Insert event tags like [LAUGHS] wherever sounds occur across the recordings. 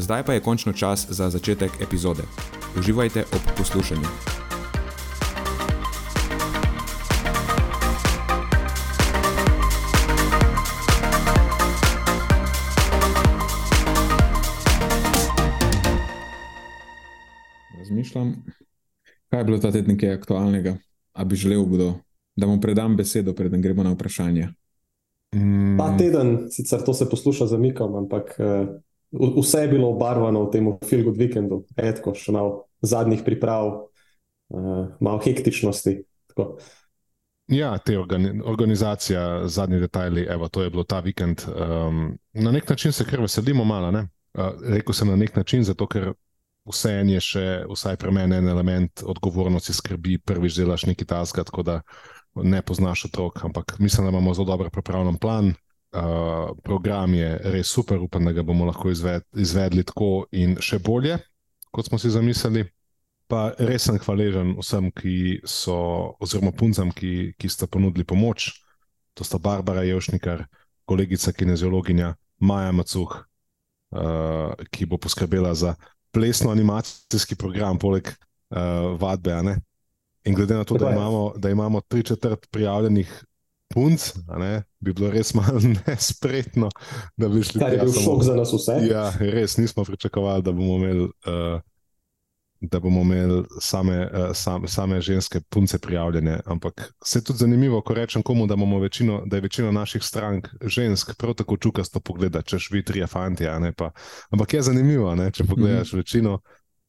Zdaj pa je končno čas za začetek epizode. Uživajte ob poslušanju. Razmišljam, kaj je bilo ta teden nekaj aktualnega, a bi želel kdo, da mu predam besedo, preden gremo na vprašanje. Ta teden, sicer to se posluša za mikom, ampak eh, vse je bilo obarvano v tem Filgood Weekendu, redko še malo zadnjih priprav, uh, malo hektičnosti. Tako. Ja, te organi organizacija, zadnji detajli, evo, to je bilo ta vikend. Um, na nek način se kar veselimo, malo. Uh, Rekl sem na nek način, zato ker vse en je še, vsaj pri meni, en element odgovornosti, skrbi, prvič delaš neki task, tako da ne poznaš otrok. Ampak mislim, da imamo zelo dobro pripravljen plan, uh, program je res super, upam, da ga bomo lahko izved, izvedli tako in še bolje, kot smo si zamislili. Pa res sem hvaležen vsem, ki so, oziroma puncem, ki, ki sta ponudili pomoč. To sta Barbara Jevšnikar, kolegica kineziologinja Maja Macuh, uh, ki bo poskrbela za plesno-animacijski program, poleg uh, vadbe. In glede na to, da imamo, da imamo tri četrt prijavljenih punc, bi bilo res malo [LAUGHS] nespretno, da bi šli. Kar je bil šok za nas vse. Ja, res nismo pričakovali, da bomo imeli. Uh, Da bomo imeli same, uh, same, same ženske punce prijavljene. Ampak se je tudi zanimivo, ko rečem komu, da, večino, da je večina naših strank žensk, prav tako čukasto pogleda, če živi tri fanti. Ampak je zanimivo, ne? če pogledaš večino,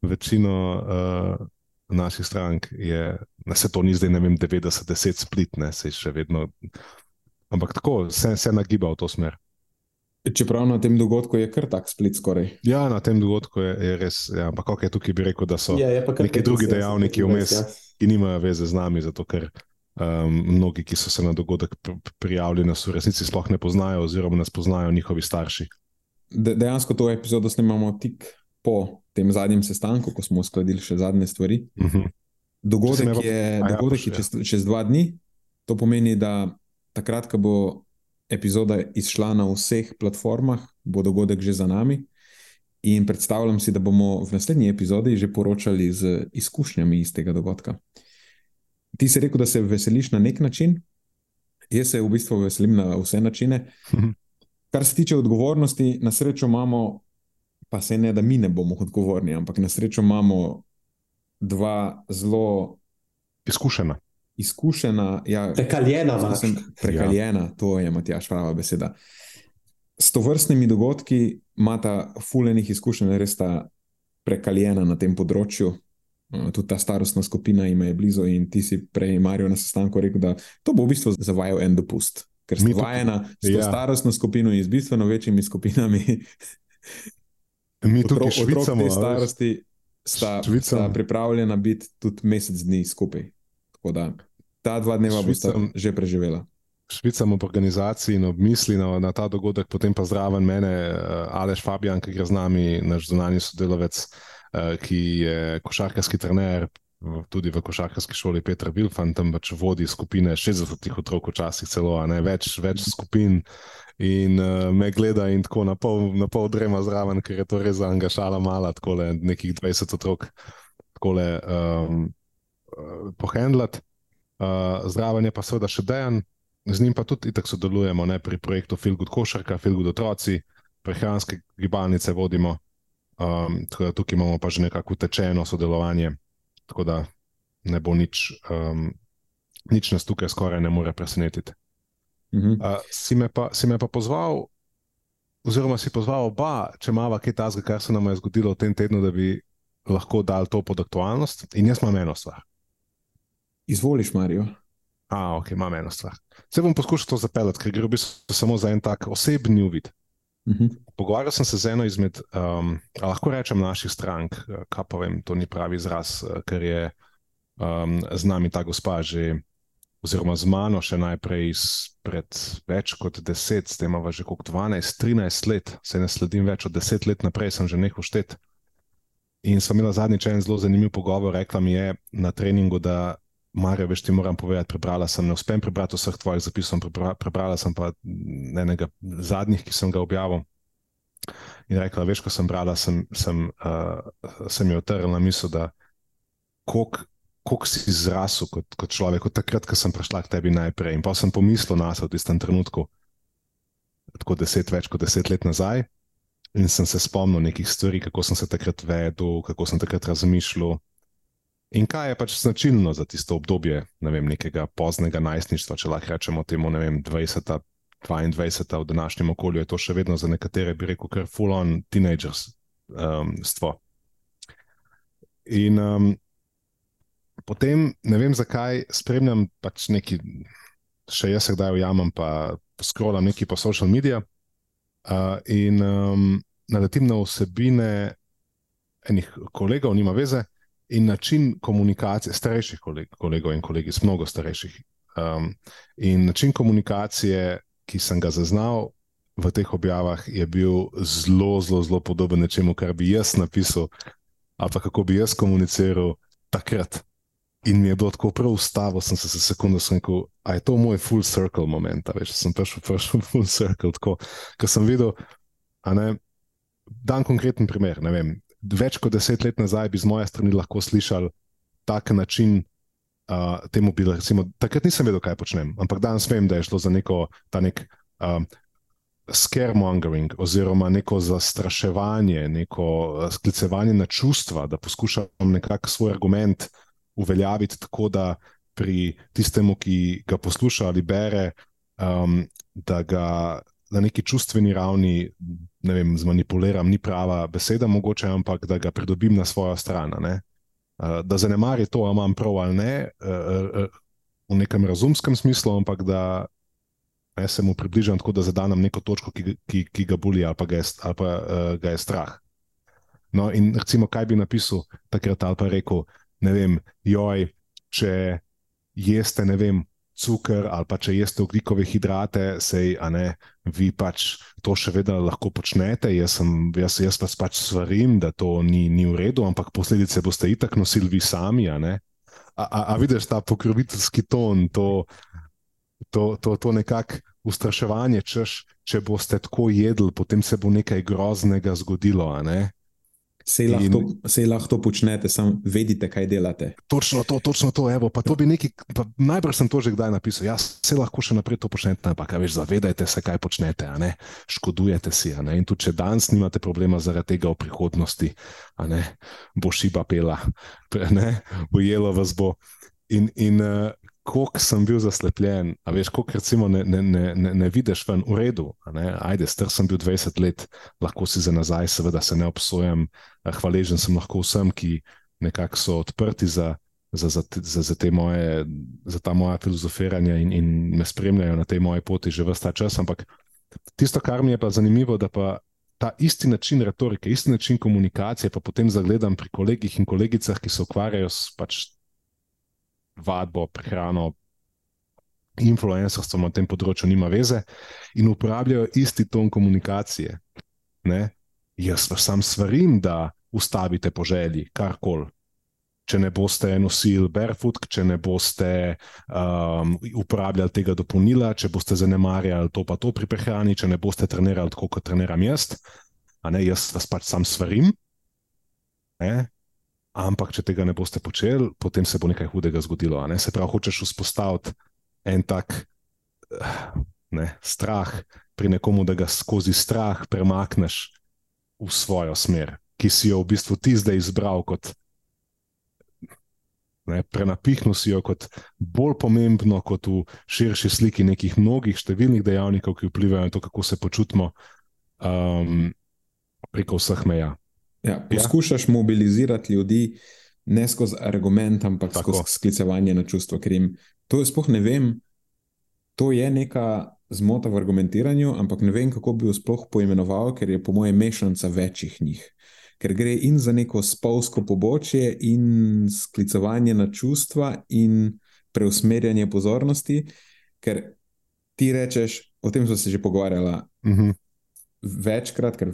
večino uh, naših strank je, da se to ni zdaj, ne vem, 90-10 split, ne se še vedno. Ampak tako se, se nagiba v to smer. Čeprav na tem dogodku je kar tak split skoraj. Ja, na tem dogodku je, je res. Ja, ampak kako je tukaj bi rekel, da so ja, neki drugi dejavniki vmes, ja. ki nimajo veze z nami, zato ker um, mnogi, ki so se na dogodek prijavili, nas v resnici sploh ne poznajo, oziroma nas poznajo njihovi starši. De, dejansko to epizodo snemamo tik po tem zadnjem sestanku, ko smo uskladili še zadnje stvari. Uh mhm. -huh. Dogodek je, ja, dogodek je čez, čez dva dni, to pomeni, da takrat, ko bo epizoda izšla na vseh platformah, bo dogodek že za nami. In predstavljam si, da bomo v naslednji epizodi že poročali z izkušnjami iz tega dogodka. Ti si rekel, da se veseliš na nek način, jaz se v bistvu veselim na vse načine. Mhm. Kar se tiče odgovornosti, na srečo imamo pa se ne, da mi ne bomo odgovorni, ampak na srečo imamo dva zelo izkušena. Izkušena, ja, prekaljena, prekaljena, ja. to je Matjaš, prava beseda. S to vrstnimi dogodki imata fulejnih izkušenj, res sta prekaljena na tem področju. Uh, tudi ta starostna skupina ima je blizu, in ti si prej, Marijo, na sestanku rekel, da to bo v bistvu zavajal en dopust, ker si vajena s to ja. starostno skupino in z bistveno večjimi skupinami. [LAUGHS] Mi tukaj otrok, švicamo, otrok starosti sta, sta pripravljena biti tudi mesec dni skupaj. Tako da ta dva dneva bo sta že preživela. Švicamo v organizaciji in obmisli na, na ta dogodek, potem pa zraven mene, uh, Aleš Fabijan, ki je z nami, naš zunani sodelavec, uh, ki je košarkarski trener. Tudi v košarkarski šoli Petra Vilfan, tam pač vodi skupine 60 otrok, včasih celo ne, več, več skupin, in uh, me gleda in tako na pol, na pol drema zraven, ker je to res za angažala mala, tako le nekih 20 otrok, tako le um, uh, pohendlat. Uh, zraven je pa seveda še dejan, z njim pa tudi tako sodelujemo ne, pri projektu Filgud Košarka, Filgud Otroci, prehranske gibalnice vodimo. Um, tukaj imamo pa že nekako utečeno sodelovanje, tako da ne bo nič, um, nič nas tukaj skoraj ne more presenetiti. Uh, si, me pa, si me pa pozval, oziroma si pozval oba, če imamo kaj tasga, kar se nam je zgodilo v tem tednu, da bi lahko dal to pod aktualnost. In jaz imam eno stvar. Izvoliš, Marijo. A, ok, imam eno stvar. Se bom poskušal to zapeljati, ker gre v bistvu samo za en tak osebni uvid. Uh mhm. -huh. Pogovarjal sem se z eno izmed, um, lahko rečem, naših strank, kaj pa vem, to ni pravi izraz, ker je um, z nami ta gospa že, oziroma z mano še najprej pred več kot deset, s tem pa že kot 12-13 let, se ne sledim več od deset let naprej, sem že nekaj štet. In sem imela zadnjič en zelo zanimiv pogovor, rekla mi je na treningu, da Marijo, veš, ti moram povedati, prebrala sem, ne uspem prebrati vseh tvojih zapisov, prebrala sem pa enega zadnjih, ki sem ga objavil. In rekla, veš, ko sem brala, sem, sem, uh, sem jo otrla misel, da koliko si zrasel kot, kot človek, od takrat, ko sem prišla k tebi najprej. In pa sem pomislil na sebe v tistem trenutku, tako deset, več kot deset let nazaj. In sem se spomnil nekih stvari, kako sem se takrat vedel, kako sem takrat razmišljal. In kaj je pač značilno za tisto obdobje vem, nekega poznega najstništva, če lahko rečemo temu, ne vem, 20, 22 v današnjem okolju, je to še vedno za nekatere, bi rekel, kar full-on teenagerstvo. Um, in um, potem ne vem, zakaj spremljam pač neki, še jaz se kdaj ujamem, pa skrolam neki po social medijih uh, in um, naletim na vsebine enih kolegov, nima veze in način komunikacije starejših kolegov in kolegic, mnogo starejših. Um, in način komunikacije, ki sem ga zaznal v teh objavah, je bil zelo, zelo, zelo podoben nečemu, kar bi jaz napisal, ali pa kako bi jaz komuniciral takrat. In mi je bilo tako prav ustavo, sem se za sekundu rekel, da je to moj full circle moment, veš, sem prišel, prišel full circle. Ker sem videl, da je dan konkreten primer. Vem, več kot deset let nazaj bi z moje strani lahko slišali tak način. Uh, temu bi recimo, takrat nisem vedel, kaj počnem, ampak danes vem, da je šlo za neko ta nek uh, scaremongering oziroma neko zastraševanje, neko sklicevanje na čustva, da poskušam nekako svoj argument uveljaviti tako, da pri tistemu, ki ga posluša ali bere, um, da ga na neki čustveni ravni ne vem, zmanipuliram, ni prava beseda, mogoče, ampak da ga pridobim na svojo stran. Uh, da zanemari to, ali imam prav ali ne, uh, uh, v nekem razumskem smislu, ampak da ne, se mu približam tako, da zadanem neko točko, ki, ki, ki ga boli ali pa, ga je, ali pa uh, ga je strah. No, in recimo, kaj bi napisal takrat ali pa rekel, ne vem, joj, če jeste, ne vem, cukor ali pa če jeste oglikove hidrate, sej, a ne, vi pač to še vedno lahko počnete. Jaz, sem, jaz, jaz vas pač svarim, da to ni, ni v redu, ampak posledice boste itak nosili vi sami. A, a, a, a vidiš ta pokroviteljski ton, to, to, to, to nekako ustraševanje, češ, če boste tako jedli, potem se bo nekaj groznega zgodilo. Sej lahko, in... lahko to počnete, samo vedite, kaj delate. Točno to, točno to. Evo, to nekaj, najbrž sem to že kdaj napisal. Ja, se lahko še naprej to počnete, ampak veš, zavedajte se, kaj počnete, škodujete si. In tudi če danes nimate problema zaradi tega v prihodnosti, bo šiba pela, [LAUGHS] ujelo vas bo. In, in uh, koliko sem bil zaslepljen, a veš, koliko recimo ne, ne, ne, ne, ne vidiš ven v redu. Ajde, star sem bil 20 let, lahko si za nazaj, seveda se ne obsojam, hvaležen sem lahko vsem, ki nekako so odprti za, za, za, za, za, moje, za ta moja filozofiranja in, in me spremljajo na tej moji poti že vsta čas. Ampak tisto, kar mi je pa zanimivo, da pa. Ta isti način retorike, isti način komunikacije, pa potem zagledam pri kolegih in kolegicah, ki se ukvarjajo s pač vadbo, prehrano, influencerstvo na tem področju nima veze in uporabljajo isti ton komunikacije. Ne? Jaz vas sam svarim, da ustavite po želji, karkoli. Če ne boste nosili barefoot, če ne boste um, uporabljali tega dopolnila, če boste zanemarjali to pa to pri prehrani, če ne boste trenirali tako, kot treniram jaz, a ne jaz vas pač sam svarim. Ne? Ampak, če tega ne boste počeli, potem se bo nekaj hudega zgodilo. Ne? Se pravi, hočeš vzpostaviti en tak ne, strah pri nekomu, da ga skozi strah premakneš v svojo smer, ki si jo v bistvu ti zdaj izbral kot. Prenapihnil si jo kot bolj pomembno, kot v širši sliki nekih mnogih številnih dejavnikov, ki vplivajo na to, kako se počutimo um, preko vseh meja. Ja, ja. poskušaš ja. mobilizirati ljudi ne skozi argument, ampak Tako. skozi sklicevanje na čustva. Ker jim to sploh ne vem, to je neka zmota v argumentiranju, ampak ne vem, kako bi jo sploh poimenoval, ker je po mojem mešanica večjih njih. Ker gre in za neko spolsko pobočje, in sklicevanje na čustva, in preusmerjanje pozornosti. Ker ti rečeš, o tem smo se že pogovarjali. Uh mhm. -huh večkrat, ker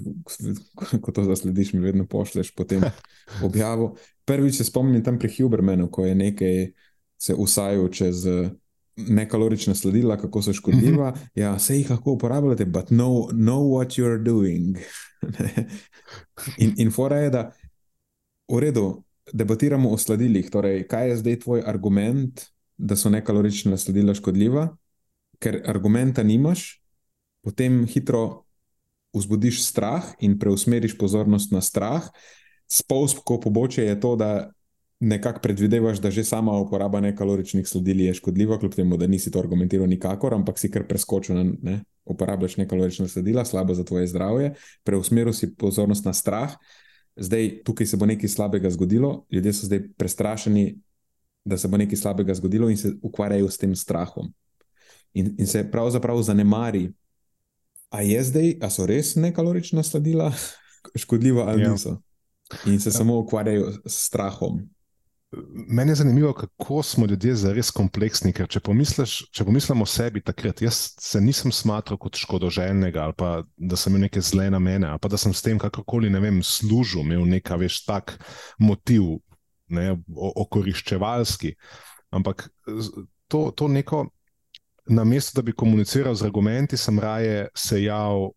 [LAUGHS] ko to zaslediš, mi vedno pošleš potem [LAUGHS] objavo. Prvič se spomnim tam pri Hubermanu, ko je nekaj se usajal čez nekalorična sledila, kako so škodljiva. Mhm. Ja, se jih lahko uporabljate, but know, know what you're doing. [LAUGHS] in in fora je, da v redu debatiramo o sledilih. Torej, kaj je zdaj tvoj argument, da so nekalorična sledila škodljiva? Ker argumenta nimaš, potem hitro vzbudiš strah in preusmeriš pozornost na strah. Spolsko pobočje je to, da nekako predvidevaš, da že sama uporaba nekaloričnih sledil je škodljiva, kljub temu, da nisi to argumentiral nikakor, ampak si kar preskočil na ne, uporabljaš nekalorična sledila, slabo za tvoje zdravje, preusmeril si pozornost na strah. Zdaj, tukaj se bo nekaj slabega zgodilo, ljudje so zdaj prestrašeni, da se bo nekaj slabega zgodilo in se ukvarjajo s tem strahom. In, in se pravzaprav zanemari A je zdaj, a so res nekalorična sladila [LAUGHS] škodljiva ali ja. niso? In se ja. samo ukvarjajo s strahom. Meni je zanimivo, kako smo ljudje zares kompleksni. Ker če, če pomislimo o sebi takrat, jaz se nisem smatral kot škodoželjnega ali pa da sem imel neke zle namene ali pa da sem s tem kakorkoli vem, služil, imel nek veš tak motiv, ne, okoriščevalski. Ampak to, to neko na mesto, da bi komuniciral z argumenti, sem raje sejal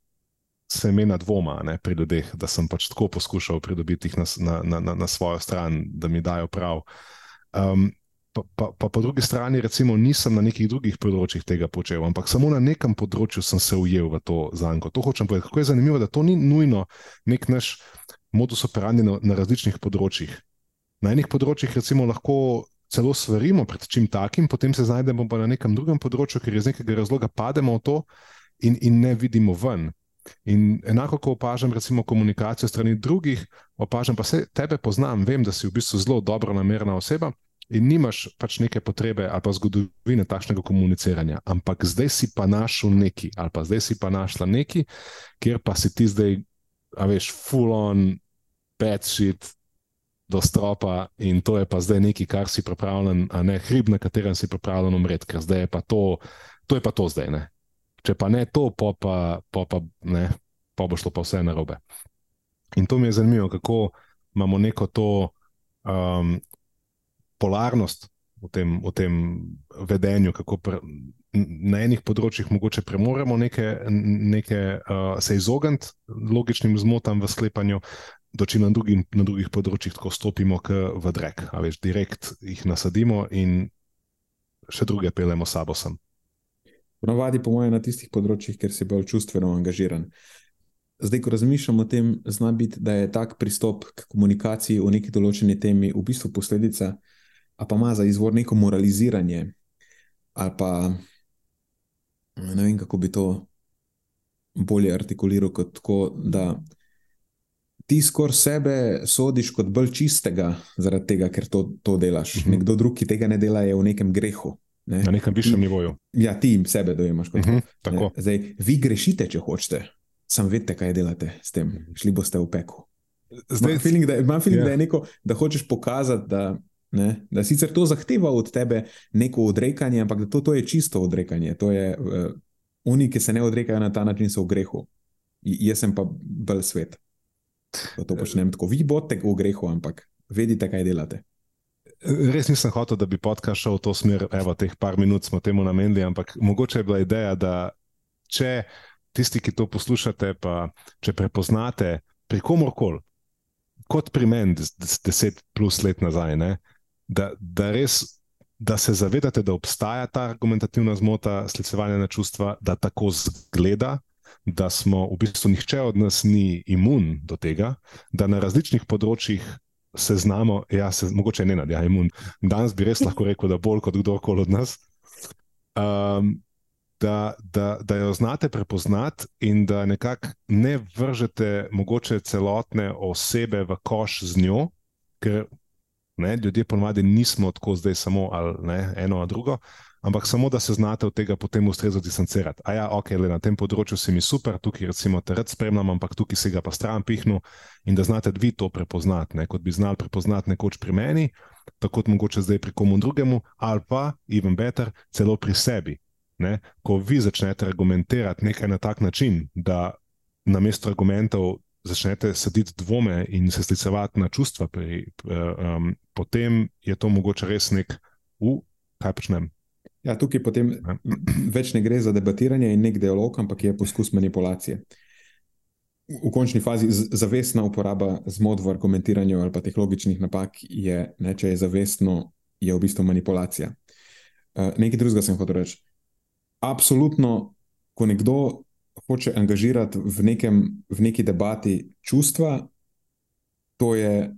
semena dvoma ne, pri ljudeh, da sem pač tako poskušal pridobiti jih na, na, na, na svojo stran, da mi dajo prav. Um, pa, pa, pa po drugi strani, recimo, nisem na nekih drugih področjih tega počel, ampak samo na nekem področju sem se ujel v to zanko. To hočem povedati. Kako je zanimivo, da to ni nujno nek naš modus operandi na, na različnih področjih. Na enih področjih, recimo, lahko celo svarimo pred čim takim, potem se znajdemo pa na nekem drugem področju, ker iz nekega razloga pademo v to in, in ne vidimo ven. In enako, ko opažam, recimo, komunikacijo strani drugih, opažam pa se tebe poznam, vem, da si v bistvu zelo dobro namerna oseba in nimaš pač neke potrebe ali pa zgodovine takšnega komuniciranja. Ampak zdaj si pa našel neki, ali pa zdaj si pa našla neki, kjer pa si ti zdaj, a veš, full on, bad shit, do stropa in to je pa zdaj nekaj, kar si pripravljen, a ne hrib, na katerem si pripravljen umreti, ker zdaj je pa to, to je pa to zdaj. Ne? Če pa ne to, pa, pa, pa, pa, ne, pa bo šlo pa vse na robe. In to mi je zanimivo, kako imamo neko to um, polarnost v tem, v tem vedenju, kako pre, na enih področjih mogoče premoremo neke, neke uh, se izogniti logičnim zmotam v sklepanju, doči na, drugi, na drugih področjih tako stopimo v drek, a veš, direkt jih nasadimo in še druge pelemo sabo sem. Ponavadi, po mojem, na tistih področjih, kjer si bolj čustveno angažiran. Zdaj, ko razmišljam o tem, zna biti, da je tak pristop k komunikaciji o neki določeni temi v bistvu posledica, a pa ima za izvor neko moraliziranje, ali pa ne vem, kako bi to bolje artikuliral, kot tako, da ti skoraj sebe sodiš kot bolj čistega, zaradi tega, ker to, to delaš. Uh mhm. -huh. Nekdo drug, ki tega ne dela, je v nekem grehu. Ne? Na nekem višjem nivoju. Ja, ti sebe dojemaš kot uh mhm, -huh, Zdaj, vi grešite, če hočete, sam vedete, kaj delate s tem, šli boste v peko. Zdaj, imam feeling, da, imam feeling, yeah. da, ja. neko, da hočeš pokazati, da, ne, da sicer to zahteva od tebe neko odrekanje, ampak da to, to je čisto odrekanje. To je, uh, oni, ki se ne odrekajo na ta način, so v grehu. J jaz sem pa bolj svet da to počnem tako. Vi boste v grehu, ampak vedite, kaj delate. Res nisem hotel, da bi podcast šel v to smer, evo, teh par minut smo temu namenili, ampak mogoče je bila ideja, da če tisti, ki to poslušate, pa če prepoznate pri komorkoli, kot pri meni, deset plus let nazaj, ne, da, da res. Da se zavedate, da obstaja ta argumentativna zmota, sklicevanje na čustva, da tako zgleda, da smo v bistvu nihče od nas ni imun do tega, da na različnih področjih se znamo, ja, se, mogoče ne nadja imun. Danes bi res lahko rekel, da bolj kot kdorkoli od nas. Um, Da, da, da jo znate prepoznati, in da nekako ne vržete mogoče celotne osebe v koš z njo, ker ne, ljudje ponovadi nismo tako zdaj samo ali ne, eno ali drugo, ampak samo da se znate od tega potem ustrezno distancirati. A ja, ok, le na tem področju si mi super, tukaj recimo te rad spremljam, ampak tukaj si ga pa stran pihnu in da znate vi to prepoznati, ne, kot bi znali prepoznati nekoč pri meni, tako kot mogoče zdaj pri komu drugemu, ali pa, even better, celo pri sebi. Ne, ko vi začnete argumentirati nekaj na tak način, da na mesto argumentov začnete sedeti dvome in se sklicevati na čustva, pri, um, potem je to mogoče res nek, uh, kaj počnem. Ja, tukaj potem ja. [CLEARS THROAT] več ne gre za debatiranje in nek dialog, ampak je poskus manipulacije. V končni fazi zavestna uporaba zmod v argumentiranju ali pa teh logičnih napak je, ne, če je zavestno, je v bistvu manipulacija. Uh, nekaj drugega sem hotel reči. Absolutno, ko nekdo hoče angažirati v, nekem, v neki debati čustva, to je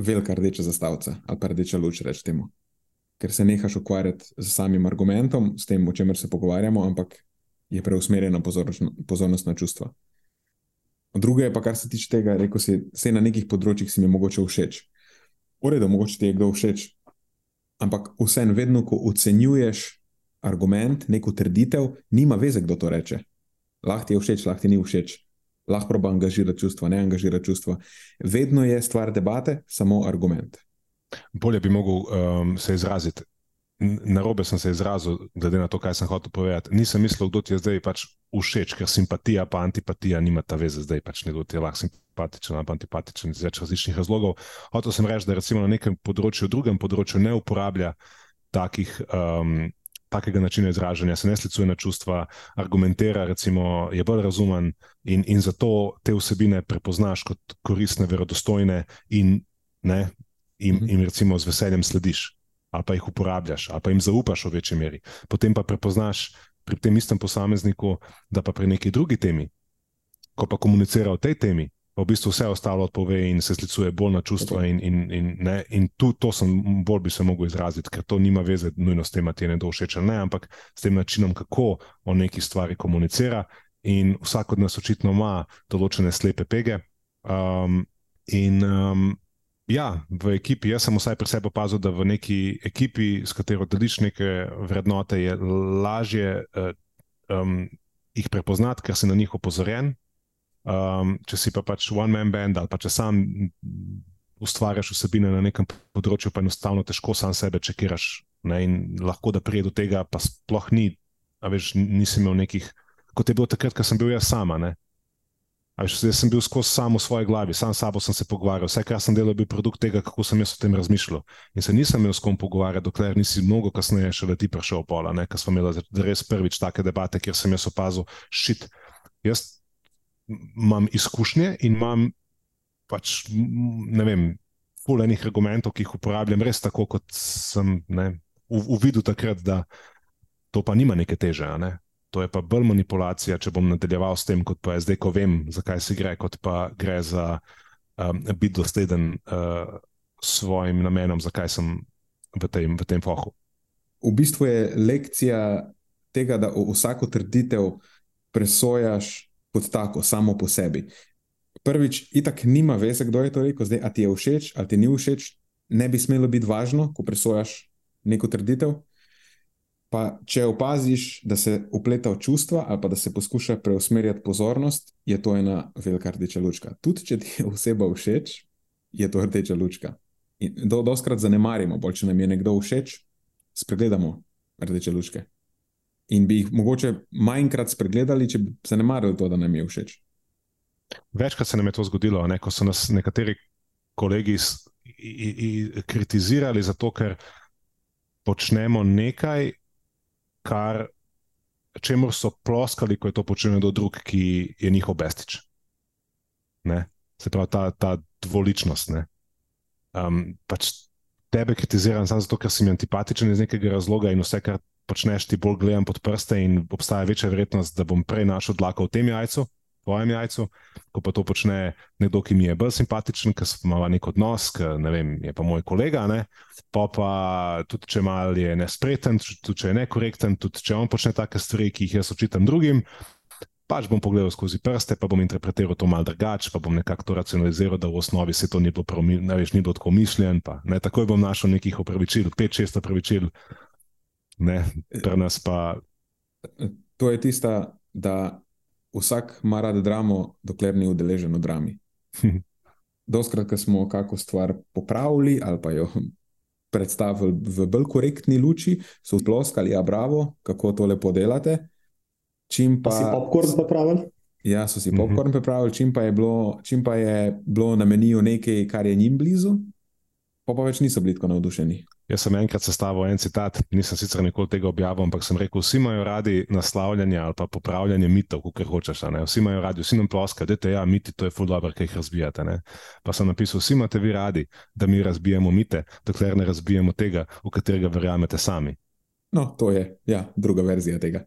velika rdeča zastavica ali pa rdeča luč, rečemo ker se nehaš ukvarjati z samim argumentom, s tem, o čemer se pogovarjamo, ampak je preusmerjena pozornost na čustva. Druga je pa, kar se tiče tega, rekel si, vse na nekih področjih si mi mogoče všeč. Uredo, mogoče ti je kdo všeč, ampak vseeno, vedno, ko ocenjuješ argument, neko trditev, nima veze, kdo to reče. Lahko ti je všeč, lahko ti ni všeč. Lahko proba angažirati čustva, ne angažirati čustva. Vedno je stvar debate, samo argument. Bolje bi mogel um, se izraziti. Na robe sem se izrazil, glede na to, kaj sem hotel povedati. Nisem mislil, kdo ti je zdaj pač všeč, ker simpatija in antipatija nima ta veze, zdaj pač nekdo ti je lahko simpatičen ali antipatičen iz več različnih razlogov. Hotel sem reči, da recimo na nekem področju, drugem področju ne uporablja takih. Um, Takega načina izražanja se ne sklicuje na čustva, argumentira, recimo, je bolj razumen, in, in zato te vsebine prepoznaš kot koristne, verodostojne, in ne, in, mhm. in recimo z veseljem slediš, ali pa jih uporabljaš, ali pa jim zaupaš v večji meri. Potem pa prepoznaš pri tem istem posamezniku, da pa pri neki drugi temi, ko pa komunicira o tej temi, pa v bistvu vse ostalo odpove in se sklicuje bolj na čustva. In, in, in, in tu to sem bolj bi se mogel izraziti, ker to nima veze nujno s tem, da ti je nekdo všeč ali ne, ampak s tem načinom, kako o neki stvari komunicira. In vsak od nas očitno ima določene slepe pege. Um, in um, Ja, v ekipi, jaz sem vsaj pri sebi opazil, da v neki ekipi, s katero deliš neke vrednote, je lažje uh, um, jih prepoznati, ker si na njih opozorjen. Um, če si pa pač one-man band ali pa če sam ustvarjaš vsebine na nekem področju, pa enostavno težko sam sebe čekiraš. Ne, in lahko da pride do tega, pa sploh ni, veš, nisi imel nekih, kot je bilo takrat, ko sem bil jaz sama. Ne. Jaz sem bil skozi samo v svoji glavi, sam s sabo sem se pogovarjal. Vse, kar sem delal, je bil produkt tega, kako sem jaz o tem razmišljal. In se nisem imel s kom pogovarjati, dokler nisi mnogo kasneje še leti prišel pola, ker smo imeli res prvič take debate, kjer sem jaz opazil, šit. Jaz imam izkušnje in imam pač, ne vem, fulejnih argumentov, ki jih uporabljam res tako, kot sem ne, uvidel takrat, da to pa nima neke teže. Ne? To je pa bolj manipulacija, če bom nadaljeval s tem, kot pa je zdaj, ko vem, zakaj se gre, kot pa gre za um, biti dosleden uh, svojim namenom, zakaj sem v tem, v tem fohu. V bistvu je lekcija tega, da vsako trditev presojaš kot tako, samo po sebi. Prvič, itak nima veze, kdo je to rekel, zdaj, a ti je všeč, ali ti ni všeč, ne bi smelo biti važno, ko presojaš neko trditev. Pa, če opaziš, da se upleta v čustva ali pa da se poskuša preusmerjati pozornost, je to ena velika rdeča lučka. Tudi če ti je oseba všeč, je to rdeča lučka. In do, doskrat zanemarimo, bolj če nam je nekdo všeč, spregledamo rdeče lučke. In bi jih mogoče manjkrat spregledali, če bi zanemarili to, da nam je všeč. Večkrat se nam je to zgodilo, ne? ko so nas nekateri kolegi kritizirali zato, ker počnemo nekaj kar, čemu so ploskali, ko je to počel nekdo drug, ki je njihov bestič. Ne? Se pravi, ta, ta dvoličnost. Um, pač tebe kritiziram samo zato, ker si mi antipatičen iz nekega razloga in vse, kar počneš, ti bolj gledam pod prste in obstaja večja verjetnost, da bom prej našel dlako v tem jajcu, tvojem jajcu, ko pa to počne nekdo, ki mi je bolj simpatičen, ki ima nek odnos, ki vem, je pa moj kolega. Ne? Pa pa tudi, če mal je nespreten, tudi če je nekorekten, tudi če on počne take stvari, ki jih jaz očitam drugim. Pač bom pogledal skozi prste, pa bom interpretiral to malce drugače, pa bom nekako to racionaliziral, da v osnovi se to ni bilo, ne veš, ni bilo tako mišljen. Pa, ne, takoj bom našel nekih opravičil, pet, šest opravičil, ne, pri nas pa. To je tista, da vsak ima rad dramo, dokler ni udeležen v drami. [LAUGHS] Doskrat, ko smo kakšno stvar popravili ali pa jo predstavili v bolj korektni luči, so ploskali, ja, bravo, kako to lepo delate. Čim pa, pa si popkorn popravili? Ja, so si popkorn mm -hmm. pripravili, čim pa je bilo, čim pa je bilo na meniju nekaj, kar je njim blizu, pa pa več niso bili tako navdušeni. Jaz sem enkrat sestavil en citat, nisem sicer nikoli tega objavil, ampak sem rekel: vsi imajo radi naslavljanje ali pa popravljanje mitov, kot hočeš. Vsi imajo radi, vsi nam ploskajo, da je ja, miti, to je ful dobro, kaj jih razbijate. Ne? Pa sem napisal: vsi imate vi radi, da mi razbijemo mite, dokler ne razbijemo tega, v katerega verjamete sami. No, to je ja, druga verzija tega.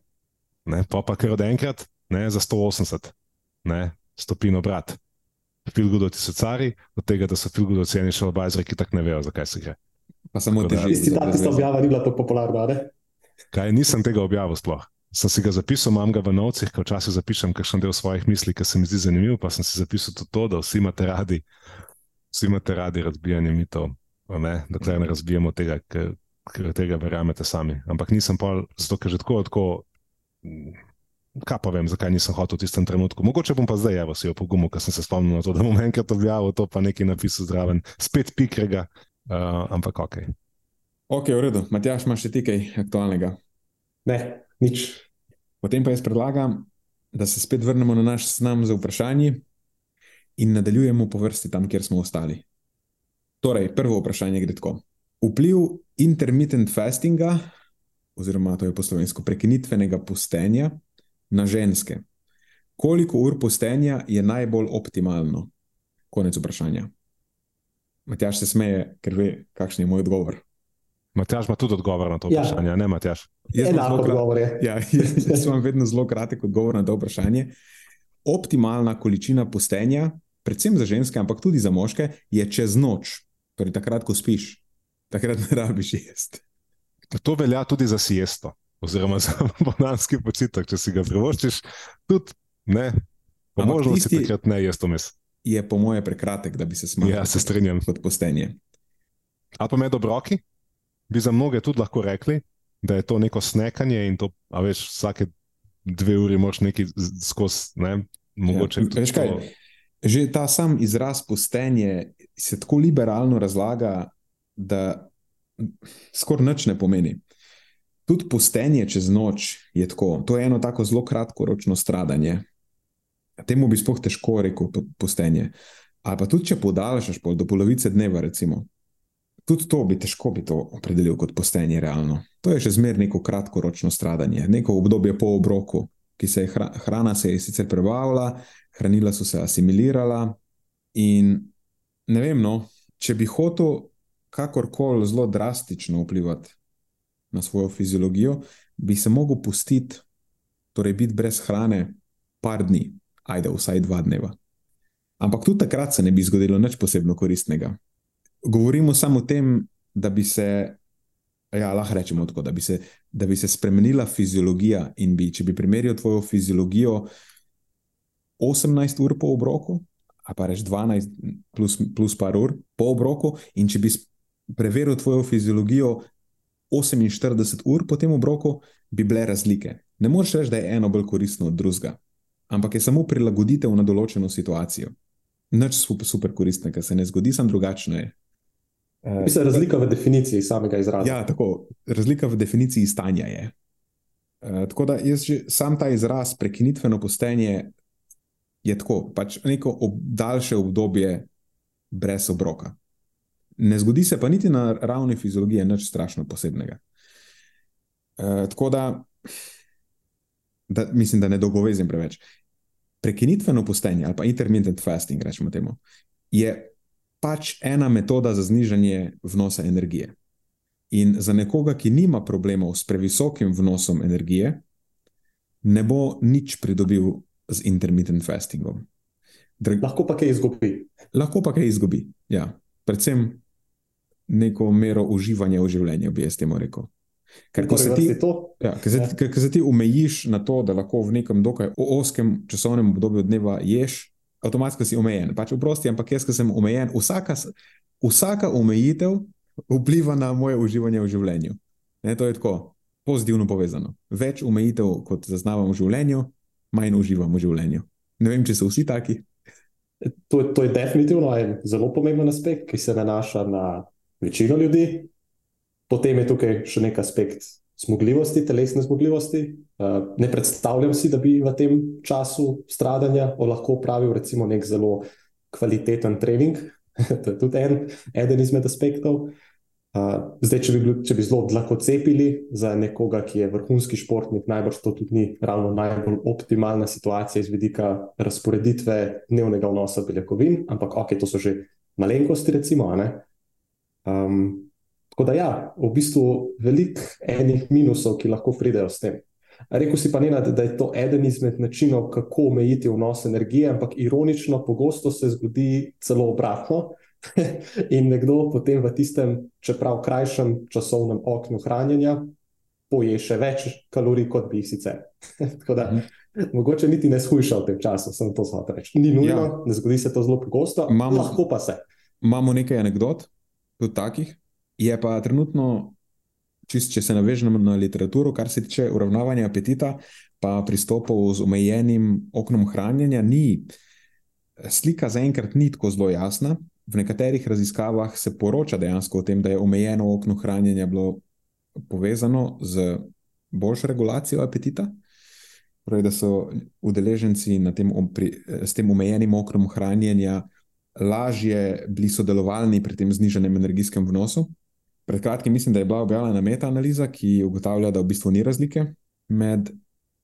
Ne? Pa pa kar od enkrat, ne, za 180, ne, stopino brat. Filgudoti so cari, od tega, da so filgudoti ceni še obajzri, ki tako ne vejo, zakaj se gre. Pa samo teži. Tisti dan, ki ste objavili, ni bila to popularna. Ne? Kaj, nisem tega objavil sploh. Sem si ga zapisal, imam ga v novcih, ko včasih zapišem kakšen del svojih misli, ki se mi zdi zanimiv, pa sem si zapisal tudi to, da vsi imate radi, vsi imate radi razbijanje mitov, ne? dokler ne razbijemo tega, ker tega verjamete sami. Ampak nisem pa, zato ker že tako, tako, kaj pa vem, zakaj nisem hotel v tistem trenutku. Mogoče bom pa zdaj, evo, si jo pogumil, ker sem se spomnil na to, da bom enkrat objavil to, pa nekaj napisal zraven, spet pikrega. Uh, ampak ok. Ok, v redu. Matjaš, imaš še ti kaj aktualnega? Ne, nič. Potem pa jaz predlagam, da se spet vrnemo na naš seznam za vprašanje in nadaljujemo po vrsti tam, kjer smo ostali. Torej, prvo vprašanje gre tako. Vpliv intermittent fastinga, oziroma to je poslovensko prekinitvenega postenja na ženske. Koliko ur postenja je najbolj optimalno? Konec vprašanja. Matjaš se smeje, ker ve, kakšen je moj odgovor. Matjaš ima tudi odgovor na to ja. vprašanje, ja. ne Matjaš? Enako odgovor je. Ja, jaz, jaz imam vedno zelo kratek odgovor na to vprašanje. Optimalna količina postenja, predvsem za ženske, ampak tudi za moške, je čez noč. Torej, takrat, ko spiš, takrat ne rabiš jesti. To velja tudi za siesto, oziroma za bonanski počitek, če si ga privoščiš. Tudi ne, po možnosti tisti... takrat ne jesti vmes je po moje prekratek, da bi se smagal. Ja, se strinjam. Kot postenje. Ali pa med obroki, bi za mnoge tudi lahko rekli, da je to neko snekanje in to, a veš, vsake dve uri moš neki skozi, ne, mogoče. Ja, veš kaj, že ta sam izraz postenje se tako liberalno razlaga, da skoraj nič ne pomeni. Tudi postenje čez noč je tako. To je eno tako zelo kratkoročno stradanje temu bi spoh težko rekel postenje. Ali pa tudi, če podaljšaš pol do polovice dneva, recimo, tudi to bi težko bi to opredelil kot postenje realno. To je še zmeraj neko kratkoročno stradanje, neko obdobje po obroku, ki se je hrana se je sicer prebavila, hranila so se asimilirala. In ne vem, no, če bi hotel kakorkoli zelo drastično vplivati na svojo fiziologijo, bi se mogel pustiti, torej biti brez hrane, par dni, ajde, vsaj dva dneva. Ampak tudi takrat se ne bi zgodilo nič posebno koristnega. Govorimo samo o tem, da bi se, ja, lahko rečemo tako, da bi se, da bi se spremenila fiziologija in bi, če bi primerjal tvojo fiziologijo 18 ur po obroku, a pa reč 12 plus, plus par ur po obroku, in če bi preveril tvojo fiziologijo 48 ur po tem obroku, bi bile razlike. Ne moreš reči, da je eno bolj koristno od drugega ampak je samo prilagoditev na določeno situacijo. Nič super, super koristnega se ne zgodi, samo drugačno je. Mislim, razlika v definiciji samega izraza. Ja, tako, razlika v definiciji stanja je. Uh, tako da jaz že sam ta izraz, prekinitveno postenje, je tako, pač neko ob, daljše obdobje brez obroka. Ne zgodi se pa niti na ravni fiziologije nič strašno posebnega. Uh, tako da da, mislim, da ne dolgovezim preveč. Prekinitveno postenje ali pa intermittent fasting, rečemo temu, je pač ena metoda za znižanje vnosa energije. In za nekoga, ki nima problemov s previsokim vnosom energije, ne bo nič pridobil z intermittent fastingom. Drag... Lahko pa kaj izgubi. Lahko pa kaj izgubi. Ja. Predvsem neko mero uživanja v življenju, bi jaz temu rekel. Ker ko se, ti, ja, ko, se, ja. ko se ti omejiš na to, da lahko v nekem dokaj oskem časovnem obdobju dneva ješ, avtomatsko si omejen. Pač vprosti, ampak jaz, ki sem omejen, vsaka, vsaka omejitev vpliva na moje uživanje v življenju. Ne, to je tako pozitivno povezano. Več omejitev, kot zaznavam v življenju, manj uživam v življenju. Ne vem, če so vsi taki. To, to je definitivno en zelo pomemben aspekt, ki se nanaša na večino ljudi. Potem je tukaj še nek aspekt zmogljivosti, telesne zmogljivosti. Uh, ne predstavljam si, da bi v tem času stradanja lahko upravil recimo nek zelo kvaliteten trening. [LAUGHS] to je tudi en, eden izmed aspektov. Uh, zdaj, če bi, če bi zelo lahko cepili za nekoga, ki je vrhunski športnik, najbrž to tudi ni ravno najbolj optimalna situacija iz vidika razporeditve dnevnega vnosa beljakovin, ampak ok, to so že malenkosti, recimo. Um, tako da, ja, v bistvu veliko enih minusov, ki lahko pridejo s tem. Rekl si pa ne, da je to eden izmed načinov, kako omejiti vnos energije, ampak ironično, pogosto se zgodi celo obratno. [LAUGHS] In nekdo potem v tistem, čeprav krajšem časovnem oknu hranjenja, poje še več kalorij, kot bi jih sicer. [LAUGHS] Tako da, mogoče niti ne shujša v tem času, sem to znal reči. Ni nujno, ja. ne zgodi se to zelo pogosto, imamo, lahko pa se. Imamo nekaj anegdot, tudi takih. Je pa trenutno, čist, če se navežemo na literaturo, kar se tiče uravnavanja apetita, pa pristopov z omejenim oknom hranjenja, ni. Slika zaenkrat ni tako zelo jasna, v nekaterih raziskavah se poroča dejansko o tem, da je omejeno okno hranjenja bilo povezano z boljšo regulacijo apetita. Pravi, da so udeleženci tem, pri, s tem omejenim oknom hranjenja lažje bili sodelovalni pri tem znižanem energijskem vnosu. Pred kratkim mislim, da je bila objavljena metaanaliza, ki ugotavlja, da v bistvu ni razlike med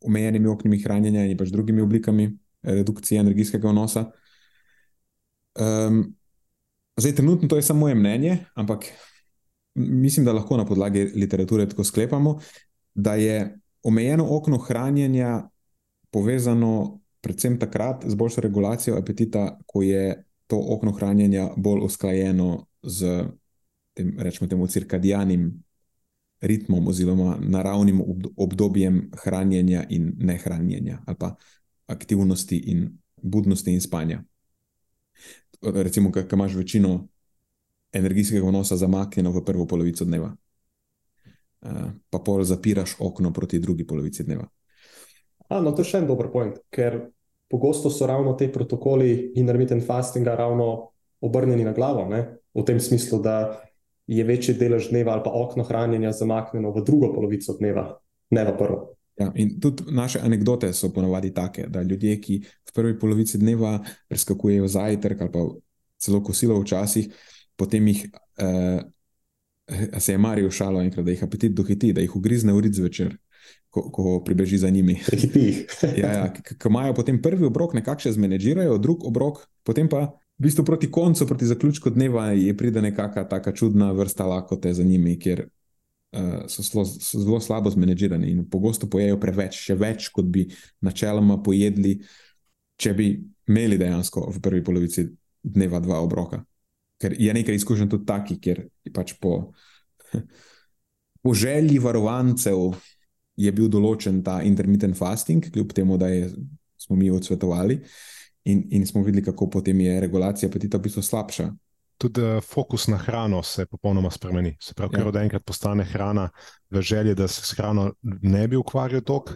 omejenimi oknimi hranjenja in pač drugimi oblikami redukcije energijskega vnosa. Um, Zdaj, trenutno to je samo moje mnenje, ampak mislim, da lahko na podlagi literature tako sklepamo, da je omejeno okno hranjenja povezano predvsem takrat z boljšo regulacijo apetita, ko je to okno hranjenja bolj usklajeno z tem, rečemo, temu cirkadijanim ritmom oziroma naravnim obdobjem hranjenja in nehranjenja ali pa aktivnosti in budnosti in spanja recimo, ki imaš večino energijskega vnosa zamaknjeno v prvo polovico dneva, uh, pa pol zapiraš okno proti drugi polovici dneva. A, no, to je še en dober point, ker pogosto so ravno te protokoli intermittent fastinga ravno obrnjeni na glavo, ne? v tem smislu, da je večji delež dneva ali pa okno hranjenja zamaknjeno v drugo polovico dneva, ne v prvo. Ja, in tudi naše anekdote so ponovadi take, da ljudje, ki v prvi polovici dneva preskakujejo zajtrk ali pa celo kosilo včasih, potem jih eh, se je Marijo šalo enkrat, da jih apetit dohiti, da jih ugrizne uric zvečer, ko, ko pribeži za njimi. ja, ja, Ko imajo potem prvi obrok, nekako zmenedžirajo, drug obrok, potem pa v bistvu proti koncu, proti zaključku dneva, je pride nekakšna taka čudna vrsta lakote za njimi, kjer uh, so, slo, so zelo slabo zmanjžirani in pogosto pojejo preveč, še več, kot bi načeloma pojedli, če bi imeli dejansko v prvi polovici dneva dva obroka. Ker je nekaj izkušenj tudi taki, ker je pač po, [LAUGHS] po želji varovancev je bil določen ta intermittent fasting, kljub temu, da je, smo mi odsvetovali. In, in smo videli, kako potem je regulacija apetita v bistvu slabša, tudi uh, fokus na hrano se popolnoma spremeni. Se pravi, ker ja. od enkrat postane hrana v želji, da se s hrano ne bi ukvarjal tok.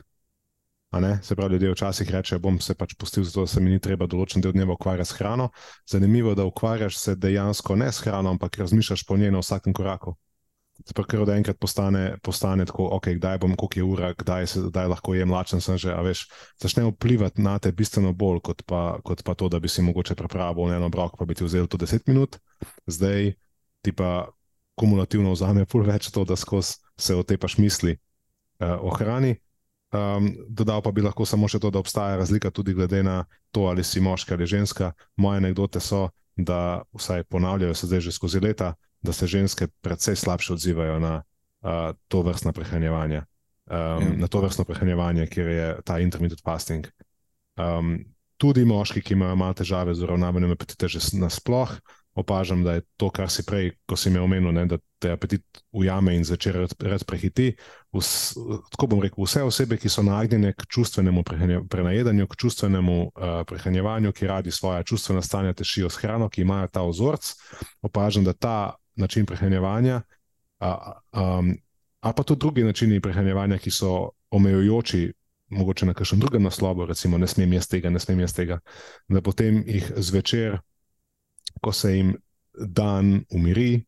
Se pravi, ljudje včasih rečejo, bom se pač pustil, zato se mi ni treba določen del dneva ukvarjati s hrano. Zanimivo je, da ukvarjaš se dejansko ne s hrano, ampak razmišljaš po njej na vsakem koraku. Ker od enkrat postane, postane tako, okay, kdaj bom, koliko je ura, kdaj, se, kdaj lahko jem, lačen sem že. Veš, začne vplivati na te bistveno bolj, kot pa, kot pa to, da bi si mogoče pripravil eno brok, pa bi ti vzel to 10 minut, zdaj ti pa kumulativno vzame pol več to, da skozi se otepaš misli uh, o hrani. Um, dodal pa bi lahko samo še to, da obstaja razlika tudi glede na to, ali si moški ali ženska. Moje anekdote so, da vsaj ponavljajo se zdaj že skozi leta da se ženske precej slabše odzivajo na uh, to vrstno prehranjevanje, um, ja. na to vrstno prehranjevanje, kjer je ta intermittent fasting. Um, tudi moški, ki imajo malo težave z uravnavanjem apetita, že nasplošno opažam, da je to, kar si prej, ko si me omenil, ne, da te apetit ujame in začne res prehiti. Vs, tako bom rekel, vse osebe, ki so nagnjene k čustvenemu prenajedanju, k čustvenemu uh, prehranjevanju, ki radi svoje čustvena stanja tešijo s hrano, ki imajo ta ozorc, opažam, da ta način prehranjevanja, uh, um, a pa tudi drugi načini prehranjevanja, ki so omejujoči. Mogoče na kakšnem drugem naslovu, recimo, ne smem jaz tega, ne smem jaz tega, da potem jih zvečer ko se jim dan umiri,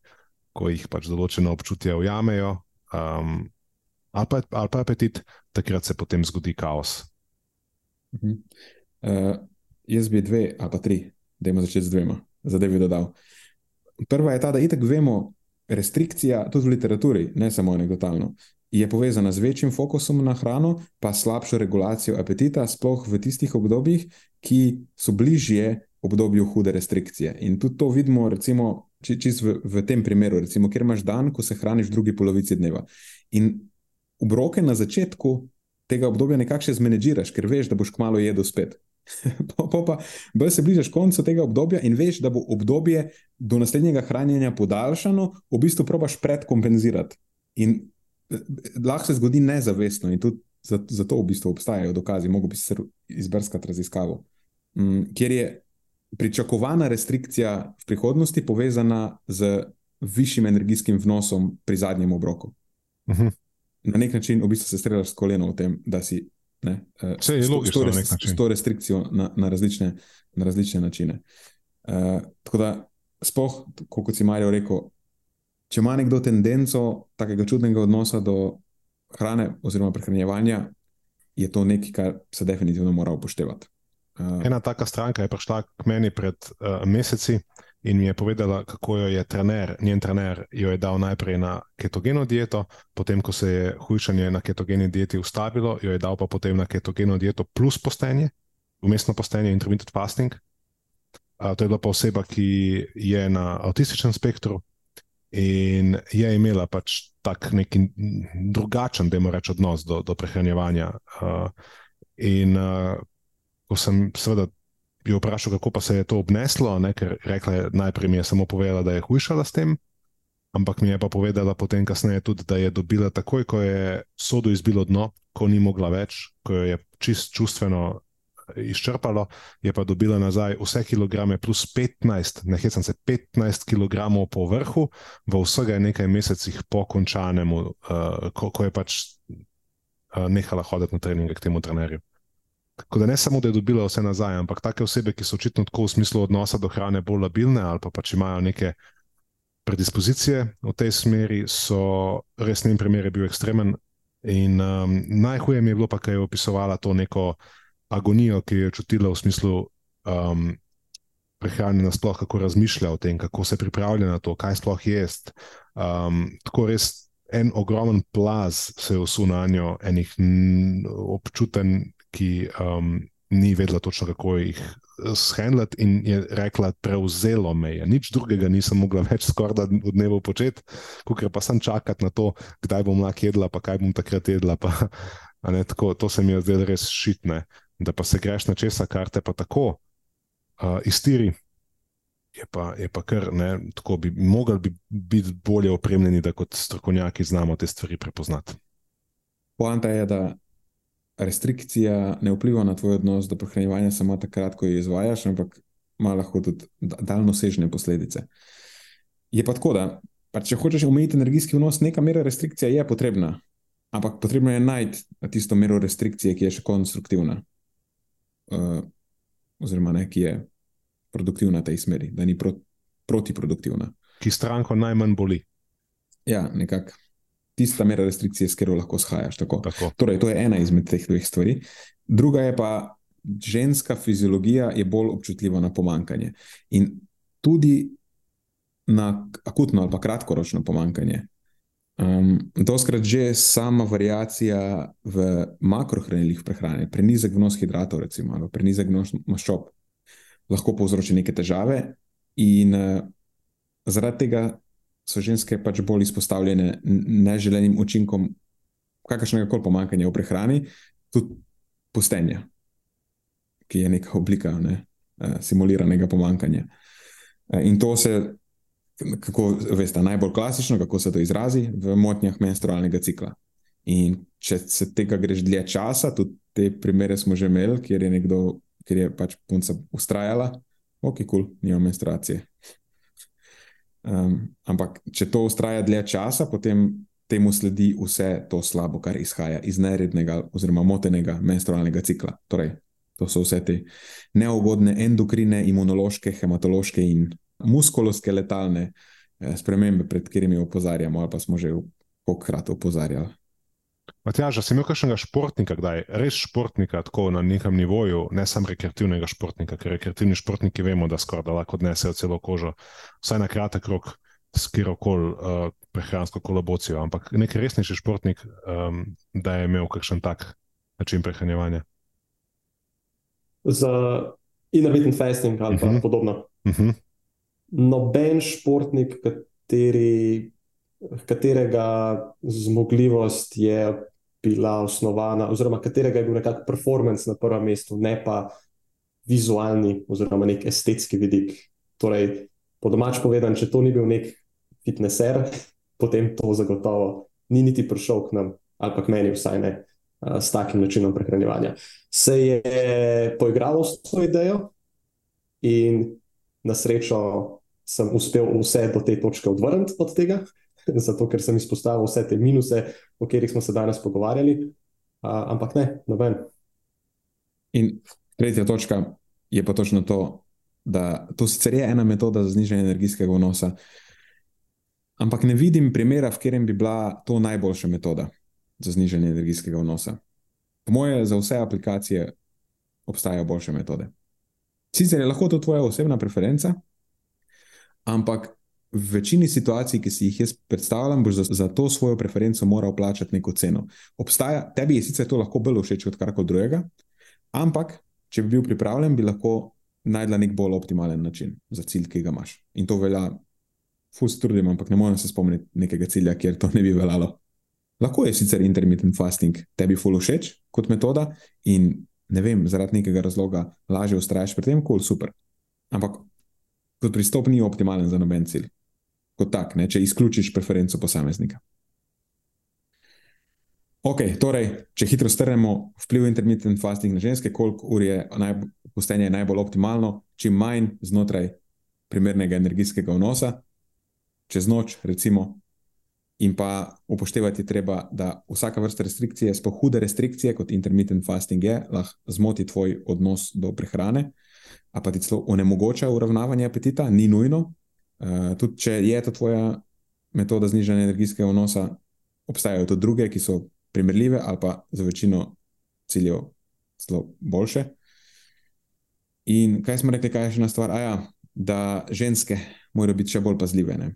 ko jih pač določene občutja ujamejo, um, ali, pa, ali pa apetit, takrat se potem zgodi kaos. Uh -huh. uh, jaz bi dve ali pa tri, da imamo začeti z dvema, zadevi dodal. Prva je ta, da itek vemo, restrikcija, tudi v literaturi, ne samo anegdotalno, je povezana z večjim fokusom na hrano, pa slabšo regulacijo apetita, sploh v tistih obdobjih, ki so bližje obdobju hude restrikcije. In tudi to vidimo, recimo, čisto v, v tem primeru, recimo, kjer imaš dan, ko se hraniš v drugi polovici dneva. In obroke na začetku tega obdobja nekako še zmenedžiraš, ker veš, da boš kmalo jedel spet. [LAUGHS] pa, pa, pa bolj se bližaš koncu tega obdobja in veš, da bo obdobje do naslednjega hranjenja podaljšano, v bistvu probaš predkompenzirati. In eh, lahko se zgodi nezavestno, in tudi zato v bistvu obstajajo dokazi, mogo bi se izbrskati raziskavo. Mm, ker je pričakovana restrikcija v prihodnosti povezana z višjim energijskim vnosom pri zadnjem obroku. Uh mhm. -huh. Na nek način v bistvu se streljaš s koleno v tem, da si ne, Vse je logično, s, to, s to restrikcijo na, na, različne, na različne načine. Uh, tako da, spoh, kot si Marijo rekel, če ima nekdo tendenco takega čudnega odnosa do hrane oziroma prehranjevanja, je to nekaj, kar se definitivno mora upoštevati. Uh, Ena taka stranka je prišla k meni pred uh, meseci in mi je povedala, kako jo je trener, njen trener, jo je dal najprej na ketogeno dieto, potem, ko se je hujšanje na ketogeni dieti ustavilo, jo je dal pa potem na ketogeno dieto plus postenje, umestno postenje, intermittent fasting. Uh, to je bila pa oseba, ki je na avtističnem spektru in je imela pač tak neki drugačen, da ima reč odnos do, do prehranjevanja. Uh, in uh, ko sem seveda jo vprašal, kako pa se je to obneslo, ne, ker rekla je, najprej mi je samo povedala, da je hujšala s tem, ampak mi je pa povedala potem kasneje tudi, da je dobila takoj, ko je sodo izbilo dno, ko ni mogla več, ko jo je čist čustveno izčrpalo, je pa dobila nazaj vse kilograme plus 15, ne hecam se 15 kg po vrhu, v vsega nekaj mesecih po končanem, uh, ko, ko je pač uh, nehala hoditi na treninge k temu trenerju. Tako da ne samo, da je dobila vse nazaj, ampak take osebe, ki so očitno tako v smislu odnosa do hrane bolj labilne ali pa pač imajo neke predispozicije v tej smeri, so res njen primer bil ekstremen. In um, najhuje mi je bilo pa, ker je opisovala to neko agonijo, ki jo je čutila v smislu um, prehrane, nasploh kako razmišlja o tem, kako se pripravlja na to, kaj sploh jest. Um, tako res. En ogromen plaz se je usunil na njo, enih občuten, ki um, ni vedela točno, kako jih shendlati, in je rekla, prevzelo me je. Nič drugega nisem mogla [LAUGHS] več skoraj v dnevu početi, kot pa sem čakati na to, kdaj bom lahko jedla, pa kaj bom takrat jedla. Pa, [LAUGHS] ne, tako, to se mi je zdelo res šitne, da pa se greš na česa, kar te pa tako uh, iztiri. Je pa, je pa kar ne, tako bi mogli bi biti bolje opremljeni, da kot strokovnjaki znamo te stvari prepoznati. Poanta je, da restrikcija ne vpliva na tvoj odnos do prehranevanja samo takrat, ko jo izvajaš, ampak ima lahko tudi daljnosežne posledice. Je pa tako, da pa če hočeš omejiti energijski vnos, neka mera restrikcije je potrebna, ampak potrebno je najti tisto mero restrikcije, ki je še konstruktivna, uh, oziroma ne, ki je produktivna v tej smeri, da ni pro, protiproduktivna. Ki stranko najmanj boli. Ja, nekako tista mera restrikcije, s katero lahko shajaš. Tako. Tako. Torej, to je ena izmed teh dveh stvari. Druga je pa, ženska fiziologija je bolj občutljiva na pomankanje. In tudi na akutno ali pa kratkoročno pomankanje. Um, Doskrat že sama variacija v makrohranilih prehrane, prenizek vnos hidratov, recimo, ali prenizek vnos maščob, lahko povzroči neke težave, in uh, zaradi tega so ženske pač bolj izpostavljene neželenim učinkom kakršnega koli pomankanja v prehrani, tudi postenja, ki je neka oblika ne, eh, simuliranega pomankanja. Eh, in to se, kako veste, najbolj klasično, kako se to izrazi v motnjah menstrualnega cikla. In če se tega greš dlje časa, tudi te primere smo že imeli, kjer je nekdo, kjer je pač punca ustrajala, ok, kul, cool, nima menstruacije. Um, ampak, če to ustraja dlje časa, potem temu sledi vse to slabo, kar izhaja iz nerednega oziroma motenega menstrualnega cikla. Torej, to so vse te neugodne endokrine, imunološke, hematološke in muskuloskeletalne eh, spremembe, pred katerimi opozarjamo, ali pa smo že vkrat opozarjali. Matjaž, si imel kakšnega športnika, kdaj res športnika, tako na nekem nivoju, ne samo rekreativnega športnika, ker rekreativni športniki vemo, da skoraj da lahko odnesejo celo kožo, vsaj na kratek rok, s kjerkoli uh, prehransko kolabocijo, ampak nek resnejši športnik, um, da je imel kakšen tak način prehranjevanja. Za intermittent fasting ali uh -huh. podobno. Uh mhm. -huh. Noben športnik, kateri, katerega zmogljivost je bila osnovana, oziroma katerega je bil nekako performance na prvem mestu, ne pa vizualni oziroma nek estetski vidik. Torej, po domač povedan, če to ni bil nek fitneser, potem to zagotovo ni niti prišel k nam, ali pa k meni, vsaj ne s takim načinom prehranevanja. Se je poigralo s to idejo in na srečo sem uspel vse do te točke odvrniti od tega, [LAUGHS] zato ker sem izpostavil vse te minuse, o katerih smo se danes pogovarjali, ampak ne, noben. In tretja točka je pa točno to, da to sicer je ena metoda za znižanje energijskega vnosa, Ampak ne vidim primera, v katerem bi bila to najboljša metoda za znižanje energijskega vnosa. Po moje, za vse aplikacije obstajajo boljše metode. Sicer je lahko to tvoja osebna preferenca, ampak v večini situacij, ki si jih jaz predstavljam, boš za, za to svojo preferenco moral plačati neko ceno. Obstaja, tebi je sicer to lahko bolj všeč kot karkoli drugega, ampak če bi bil pripravljen, bi lahko najdla nek bolj optimalen način za cilj, ki ga imaš. In to velja fus trudim, ampak ne morem se spomniti nekega cilja, kjer to ne bi veljalo. Lahko je sicer intermittent fasting tebi ful všeč kot metoda in ne vem, zaradi nekega razloga lažje ustraješ pri tem, kul cool, super. Ampak kot pristop ni optimalen za noben cilj. Kot tak, ne, če izključiš preferenco posameznika. Ok, torej, če hitro strnemo vpliv intermittent fasting na ženske, koliko ur je postenje najbolj optimalno, čim manj znotraj primernega energijskega vnosa, čez noč, recimo. In pa upoštevati je treba, da vsaka vrsta restrikcije, sploh hude restrikcije, kot intermittent fasting je, lahko zmoti tvoj odnos do prehrane, a pa ti celo onemogoča uravnavanje apetita, ni nujno. Uh, tudi če je to tvoja metoda znižanja energijskega vnosa, obstajajo tudi druge, ki so primerljive ali pa za večino ciljev celo boljše. In kaj smo rekli, kaj je še ena stvar? Aja, da ženske morajo biti še bolj pazljive. Ne?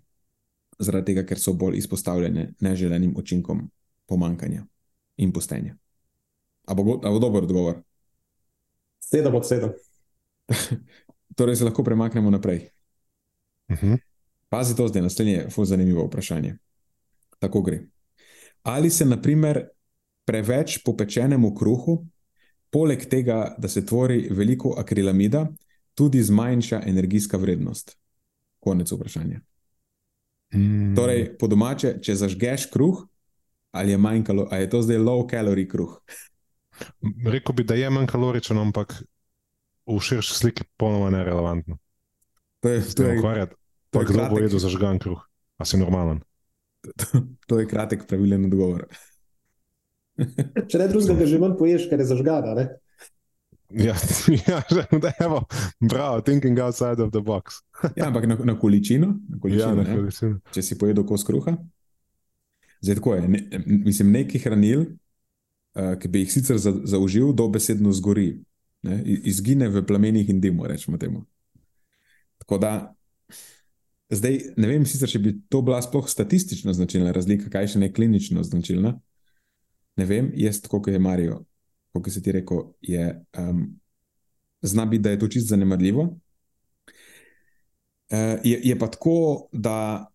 zaradi tega, ker so bolj izpostavljene neželenim učinkom pomankanja in postenja. Ali bo, bo dober odgovor? Sedem od sedem. [LAUGHS] torej se lahko premaknemo naprej. Uh mhm. -huh. Pazi to zdaj, naslednje je zelo zanimivo vprašanje. Tako gre. Ali se, na primer, preveč popečenemu kruhu, poleg tega, da se tvori veliko akrilamida, tudi zmanjša energijska vrednost? Konec vprašanja. Mm. Torej, po domače, če zažgeš kruh, ali je manj kaloričen, ali je to zdaj low calorie kruh? Rekl bi, da je manj kaloričen, ampak v širši sliki popolnoma nerelevantno. To je ukvarjati. Pa kdo bo jedel zažgan kruh? A si normalen? To, [LAUGHS] to je kratek, pravilen odgovor. [LAUGHS] Če ne drugega, že manj poješ, ker je zažgana. Ja, [LAUGHS] ja da je prav, thinking outside of the box. ja, ampak na, na količino, na količino, ja, na količino. če si pojedel kos kruha. Zdaj, tako je. Ne, mislim, neki hranil, uh, ki bi jih sicer za, zaužil, dobesedno zgori, ne, izgine v plamenih in dimu. Tako da, zdaj ne vem, sicer, če bi to bila sploh statistično značilna razlika, kaj še ne klinično značilna. Ne vem, jaz, kot je Marijo, kot se ti rekel, je, um, zna biti, da je to čisto zanemarljivo. Uh, je, je pa tako, da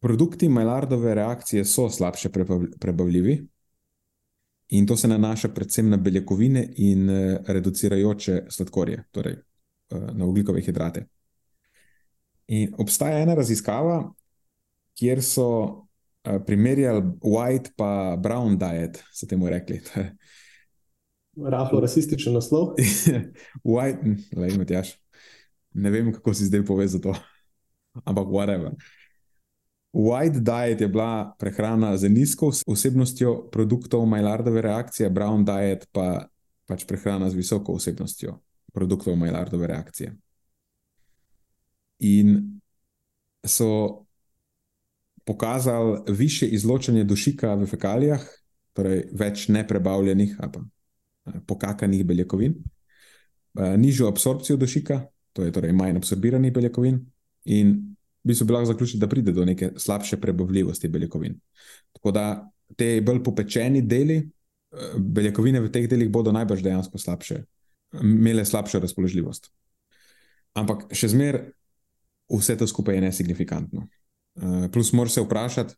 Produkti Majlardove reakcije so slabše prebavljivi, in to se nanaša predvsem na beljakovine in eh, reducirajoče sladkorje, torej eh, na ugljikove hidrate. In obstaja ena raziskava, kjer so eh, primerjali white pa brown diet, so temu rekli. [LAUGHS] Rahlo rasističen naslov. [LAUGHS] white, le imaš. Ne vem, kako si zdaj povezal to, [LAUGHS] ampak whatever. White diet je bila prehrana z nizko vsebnostjo produktov Majlardove reakcije, brown diet pa pač prehrana z visoko vsebnostjo produktov Majlardove reakcije. In so pokazali više izločanje dušika v fekalijah, torej več neprebavljenih ali pa eh, pokakanih beljakovin, eh, nižjo absorpcijo dušika, to je torej manj absorbiranih beljakovin, in bi se lahko zaključili, da pride do neke slabše prebavljivosti beljakovin. Tako da te bolj popečeni deli, eh, beljakovine v teh delih bodo najbrž dejansko slabše, imele slabšo razpoložljivost. Ampak še zmeraj vse to skupaj je nesignifikantno. Eh, plus, moraš se vprašati,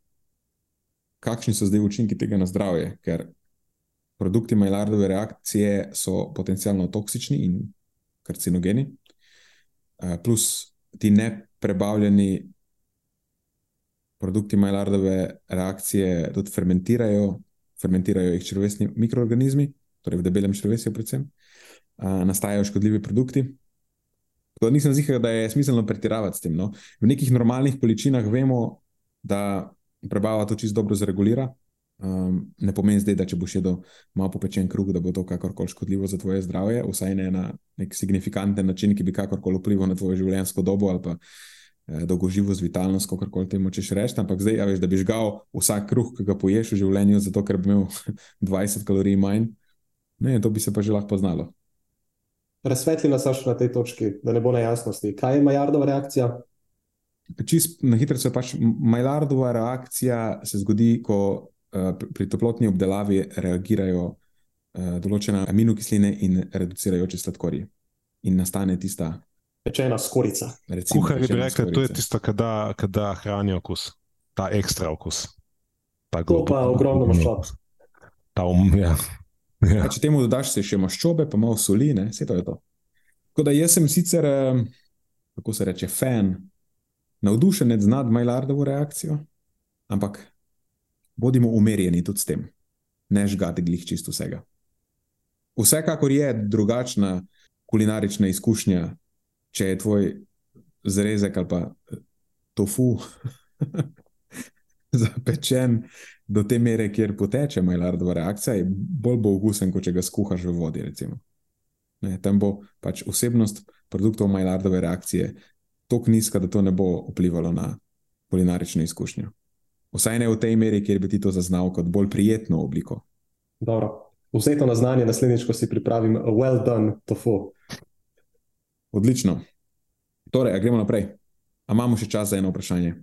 kakšni so zdaj učinki tega na zdravje, ker produkti Majlardove reakcije so potencialno toksični in karcinogeni, eh, plus ti ne prebavljeni produkti Majlardove reakcije tudi fermentirajo, fermentirajo jih črvesni mikroorganizmi, torej v debelem črvesju, predvsem, nastajajo škodljivi produkti. To nisem zihar, da je smiselno pretiravati s tem. No. V nekih normalnih količinah vemo, da prebava to čisto dobro zregulira. Um, ne pomeni zdaj, da če boš jedel malo popečen kruh, da bo to kakorkoli škodljivo za tvoje zdravje, vsaj ne na nek signifikanten način, ki bi kakorkoli vplival na tvojo življenjsko dobo ali pa eh, dolgoživost, vitalnost, kako koli temu češ reči. Ampak zdaj, veš, da bi žgal vsak kruh, ki ga poješ v življenju, zato ker bi imel [LAUGHS] 20 kalorij manj, ne, to bi se pa že lahko poznalo. Razsvetli nas še na tej točki, da ne bo nejasnosti. Kaj je Majardova reakcija? Čist na hitro se pač Majardova reakcija se zgodi, ko Eh, pri toplotni obdelavi reagirajo uh, določene aminokisline in reducirajoče sladkorje. In nastane tista pečena skorica. Kuhar bi rekel, da je tisto, kar da hrani okus, ta ekstra okus. Ta to pa je ogromno maščob. Um, ja. Ja. Če temu dodaš še maščobe, pa malo soli, ne? vse to je to. Tako da jaz sem sicer, kako se reče, fan, navdušen nad Majlardovo reakcijo, ampak bodimo umirjeni tudi s tem, ne žgati glih čisto vsega. Vsekakor je drugačna kulinarična izkušnja, če je tvoj zrezek ali pa tofu [LAUGHS] zapečen do te mere, kjer poteče majlardova reakcija, je bolj bo okusen, kot če ga skuhaš v vodi. Ne, tam bo pač vsebnost produktov majlardove reakcije tako nizka, da to ne bo vplivalo na kulinarično izkušnjo. Vsaj ne v tej meri, kjer bi ti to zaznal kot bolj prijetno obliko. Dobro. Vzeto na znanje, naslednjič, ko si pripravim, well done, tofu. Odlično. Torej, gremo naprej. A imamo še čas za eno vprašanje?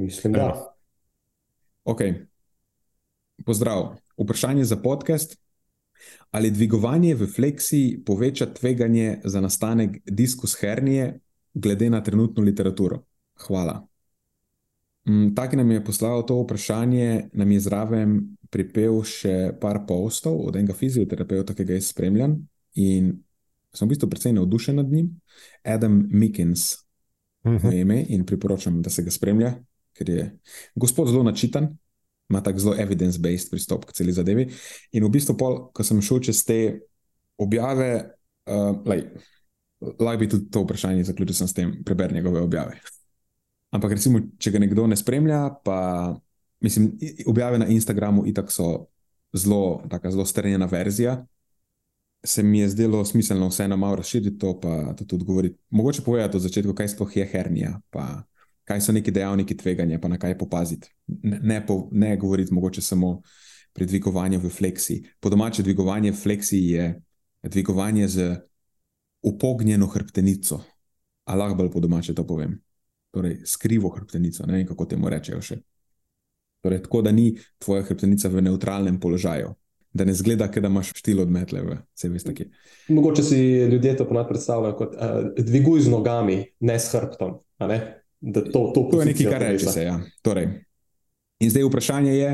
Mislim, da. Ok. Pozdrav. Vprašanje za podcast. Ali dvigovanje v fleksiji poveča tveganje za nastanek diskus hernije, glede na trenutno literaturo? Hvala. Mm, Taki nam je poslal to vprašanje, nam je zraven pripel še par postov od enega fizioterapeuta, ki ga jaz spremljam. In sem v bistvu precej navdušen nad njim, Adam Mikins, uh mhm. -huh. ime in priporočam, da se ga spremlja, ker je gospod zelo načitan, ima tako zelo evidence-based pristop k celi zadevi. In v bistvu, pol, ko sem šel čez te objave, uh, lahko bi tudi to vprašanje zaključil s tem, preber njegove objave. Ampak, recimo, če ga nekdo ne spremlja, pa mislim, objave na Instagramu itak so zelo, tako zelo strnjena verzija. Se mi je zdelo smiselno vseeno malo razširiti to, pa tudi odgovoriti. Mogoče povedati od začetka, kaj sploh je hernija, pa kaj so neki dejavniki tveganja, pa na kaj popaziti. Ne, ne, po, ne govoriti mogoče samo pri dvigovanju v fleksiji. Po domače dvigovanje v fleksiji je dvigovanje z upognjeno hrbtenico. Ali lahko bolj po domače to povem? torej skrivo hrbtenico, ne vem kako temu rečejo še. Torej, tako da ni tvoja hrbtenica v neutralnem položaju, da ne zgleda, da imaš štil odmetle vse. Mogoče si ljudje to ponad predstavljajo kot uh, dviguj z nogami, ne s hrbtom. Da to, to, to je nekaj, kar reče se. Ja. Torej, in zdaj vprašanje je,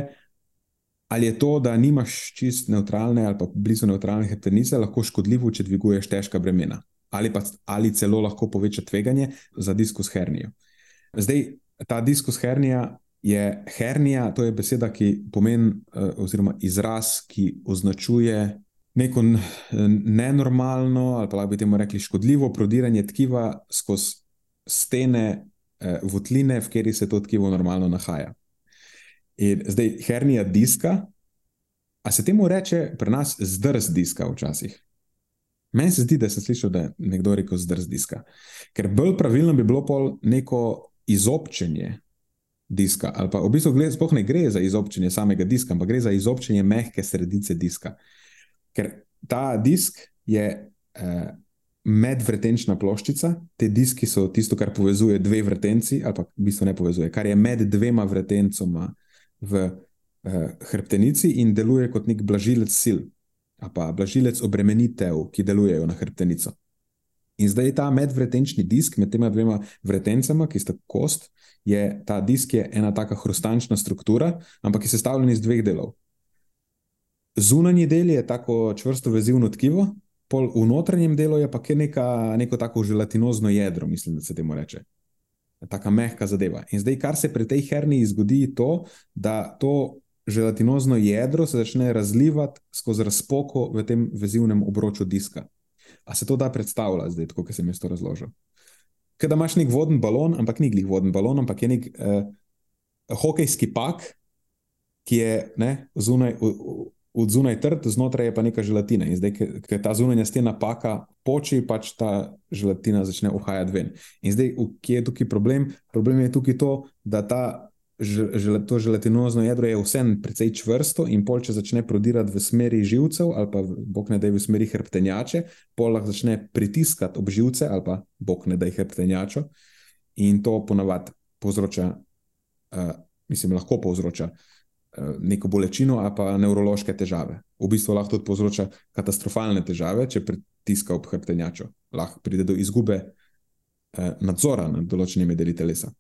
ali je to, da nimaš čist neutralne ali pa blizu neutralne heptenice, lahko škodljivo, če dviguješ težka bremena, ali pa ali celo lahko poveča tveganje za diskus hernijo. Zdaj, ta diskus hernija je hernija, to je beseda, ki pomeni, eh, oziroma izraz, ki označuje neko nenormalno, ali pa lahko bi temu rekli škodljivo prodiranje tkiva skozi stene votline, v kateri se to tkivo normalno nahaja. In zdaj, hernija diska, a se temu reče pri nas zdrs diska včasih. Meni se zdi, da sem slišal, da je nekdo rekel zdrs diska. Ker bolj pravilno bi bilo pol neko izobčenje diska. Ali pa v bistvu gled, ne gre za izobčenje samega diska, ampak gre za izobčenje mehke sredice diska. Ker ta disk je eh, medvretenčna ploščica, te diski so tisto, kar povezuje dve vretenci, ali pa v bistvu ne povezuje, kar je med dvema vretencoma v eh, hrbtenici in deluje kot nek blažilec sil, ali pa blažilec obremenitev, ki delujejo na hrbtenico. In zdaj ta medvretenčni disk med tema dvema vretencama, ki sta kost, je ta disk je ena taka hrustančna struktura, ampak je sestavljen iz dveh delov. Zunanji del je tako čvrsto vezivno tkivo, pol v notranjem delu je pa neka, neko tako želatinozno jedro, mislim, da se temu reče. Taka mehka zadeva. In zdaj, kar se pri tej herniji zgodi, je to, da to želatinozno jedro se začne razlivati skozi razpoko v tem vezivnem obroču diska. A se to da predstavljati, zdaj, kot sem jaz to razložil? Ker da imaš nek voden balon, ampak ni glih voden balon, ampak je nek uh, hokejski pak, ki je ne, zunaj, od zunaj trd, znotraj je pa neka želatina. In zdaj, ker ta zunanja stena paka poči, pač ta želatina začne uhajati ven. In zdaj, kje je tukaj problem? Problem je tukaj to, da ta to želatinozno jedro je vseeno precej čvrsto in pol, če začne prodirati v smeri živcev, ali pa bog ne da je v smeri hrbtenjače, pol lahko začne pritiskati ob živce, ali pa bog ne da je hrbtenjačo. In to ponavadi povzroča, uh, mislim, lahko povzroča uh, neko bolečino, ali pa nevrološke težave. V bistvu lahko tudi povzroča katastrofalne težave, če pritiska ob hrbtenjačo. Lahko pride do izgube uh, nadzora nad določenimi deli telesa.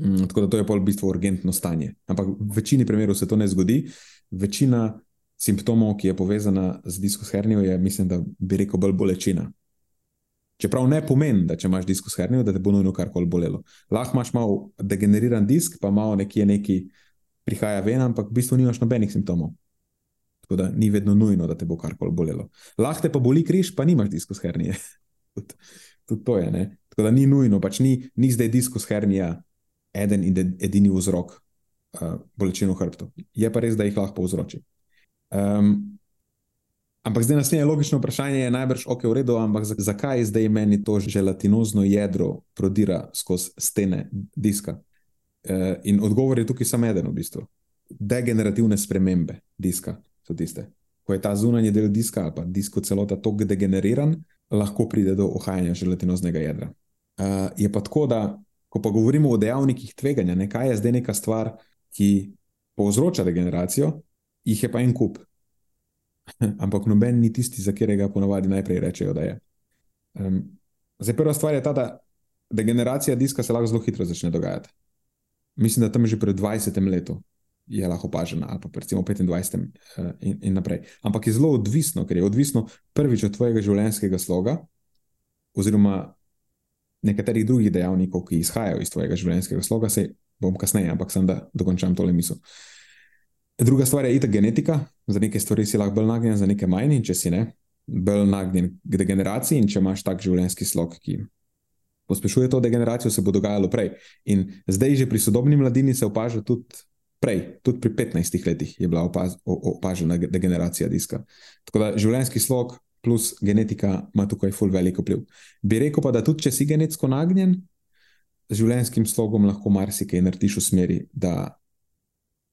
Mm, tako da to je pol v bistvu urgentno stanje. Ampak v večini primerov se to ne zgodi. Večina simptomov, ki je povezana z diskus hernijo, je, mislim, da bi rekel, bolj bolečina. Čeprav ne pomeni, da če imaš diskus hernijo, da te bo nujno karkoli bolelo. Lahko imaš malo degeneriran disk, pa malo nekje neki prihaja ven, ampak v bistvu nimaš nobenih simptomov. Tako da ni vedno nujno, da te bo karkoli bolelo. Lahko te pa boli križ, pa nimaš diskus hernije. [LAUGHS] Tudi to je. Ne? Tako da ni nujno, pač ni, ni zdaj diskus hernija eden in edini vzrok uh, bolečin v hrbtu. Je pa res, da jih lahko povzroči. Um, ampak zdaj naslednje logično vprašanje je najbrž ok, v redu, ampak zakaj zdaj meni to želatinozno jedro prodira skozi stene diska? Uh, in odgovor je tukaj samo eden, v bistvu. Degenerativne spremembe diska so tiste. Ko je ta zunanji del diska ali pa disko celota tako degeneriran, lahko pride do ohajanja želatinoznega jedra. Uh, je pa tako, da Ko pa govorimo o dejavnikih tveganja, ne, kaj je zdaj neka stvar, ki povzroča degeneracijo, jih je pa en kup. [LAUGHS] Ampak noben ni tisti, za katerega ponovadi najprej rečejo, da je. Um, zdaj, prva stvar je ta, da degeneracija diska se lahko zelo hitro začne dogajati. Mislim, da tam že pred 20 leti je lahko opažena, ali pa recimo 25 uh, eh, in, in naprej. Ampak je zelo odvisno, ker je odvisno prvič od tvojega življenjskega sloga, oziroma nekaterih drugih dejavnikov, ki izhajajo iz tvojega življenjskega sloga, se bom kasneje, ampak sem da dokončam tole misel. Druga stvar je itak genetika, za neke stvari si lahko bolj nagnjen, za neke manj, in če si ne, bolj nagnjen k degeneraciji, in če imaš tak življenjski slog, ki pospešuje to degeneracijo, se bo dogajalo prej. In zdaj že pri sodobni mladini se opaža tudi. Prej, tudi pri 15 letih je bila opaz, opažena degeneracija diska. Tako da življenjski slog plus genetika ima tukaj ful velik vpliv. Bi rekel pa, da tudi če si genetsko nagnjen, z življenjskim slogom lahko marsikaj narediš v smeri, da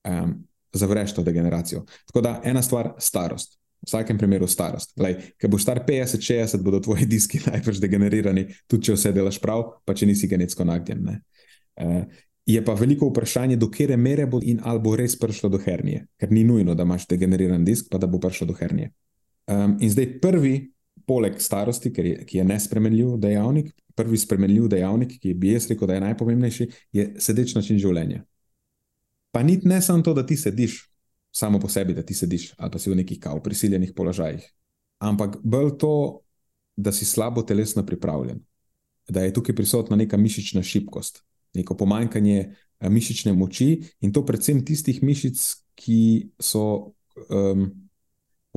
um, zavreš to degeneracijo. Tako da ena stvar, starost. V vsakem primeru starost. Ker boš star 50-60, bodo tvoji [LAUGHS] diski najprej degenerirani, tudi če vse delaš prav, pa če nisi genetsko nagnjen. Uh, je pa veliko vprašanje, do kere mere bo in ali bo res prišlo do hernije, ker ni nujno, da imaš degeneriran disk, pa da bo prišlo do hernije. Um, in zdaj prvi poleg starosti, je, ki je nespremenljiv dejavnik, prvi spremenljiv dejavnik, ki bi jaz rekel, da je najpomembnejši, je sedeč način življenja. Pa ni ne samo to, da ti sediš, samo po sebi, da ti sediš ali pa si v nekih kao prisiljenih položajih, ampak bolj to, da si slabo telesno pripravljen, da je tukaj prisotna neka mišična šibkost, neko pomanjkanje eh, mišične moči in to predvsem tistih mišic, ki so. Um,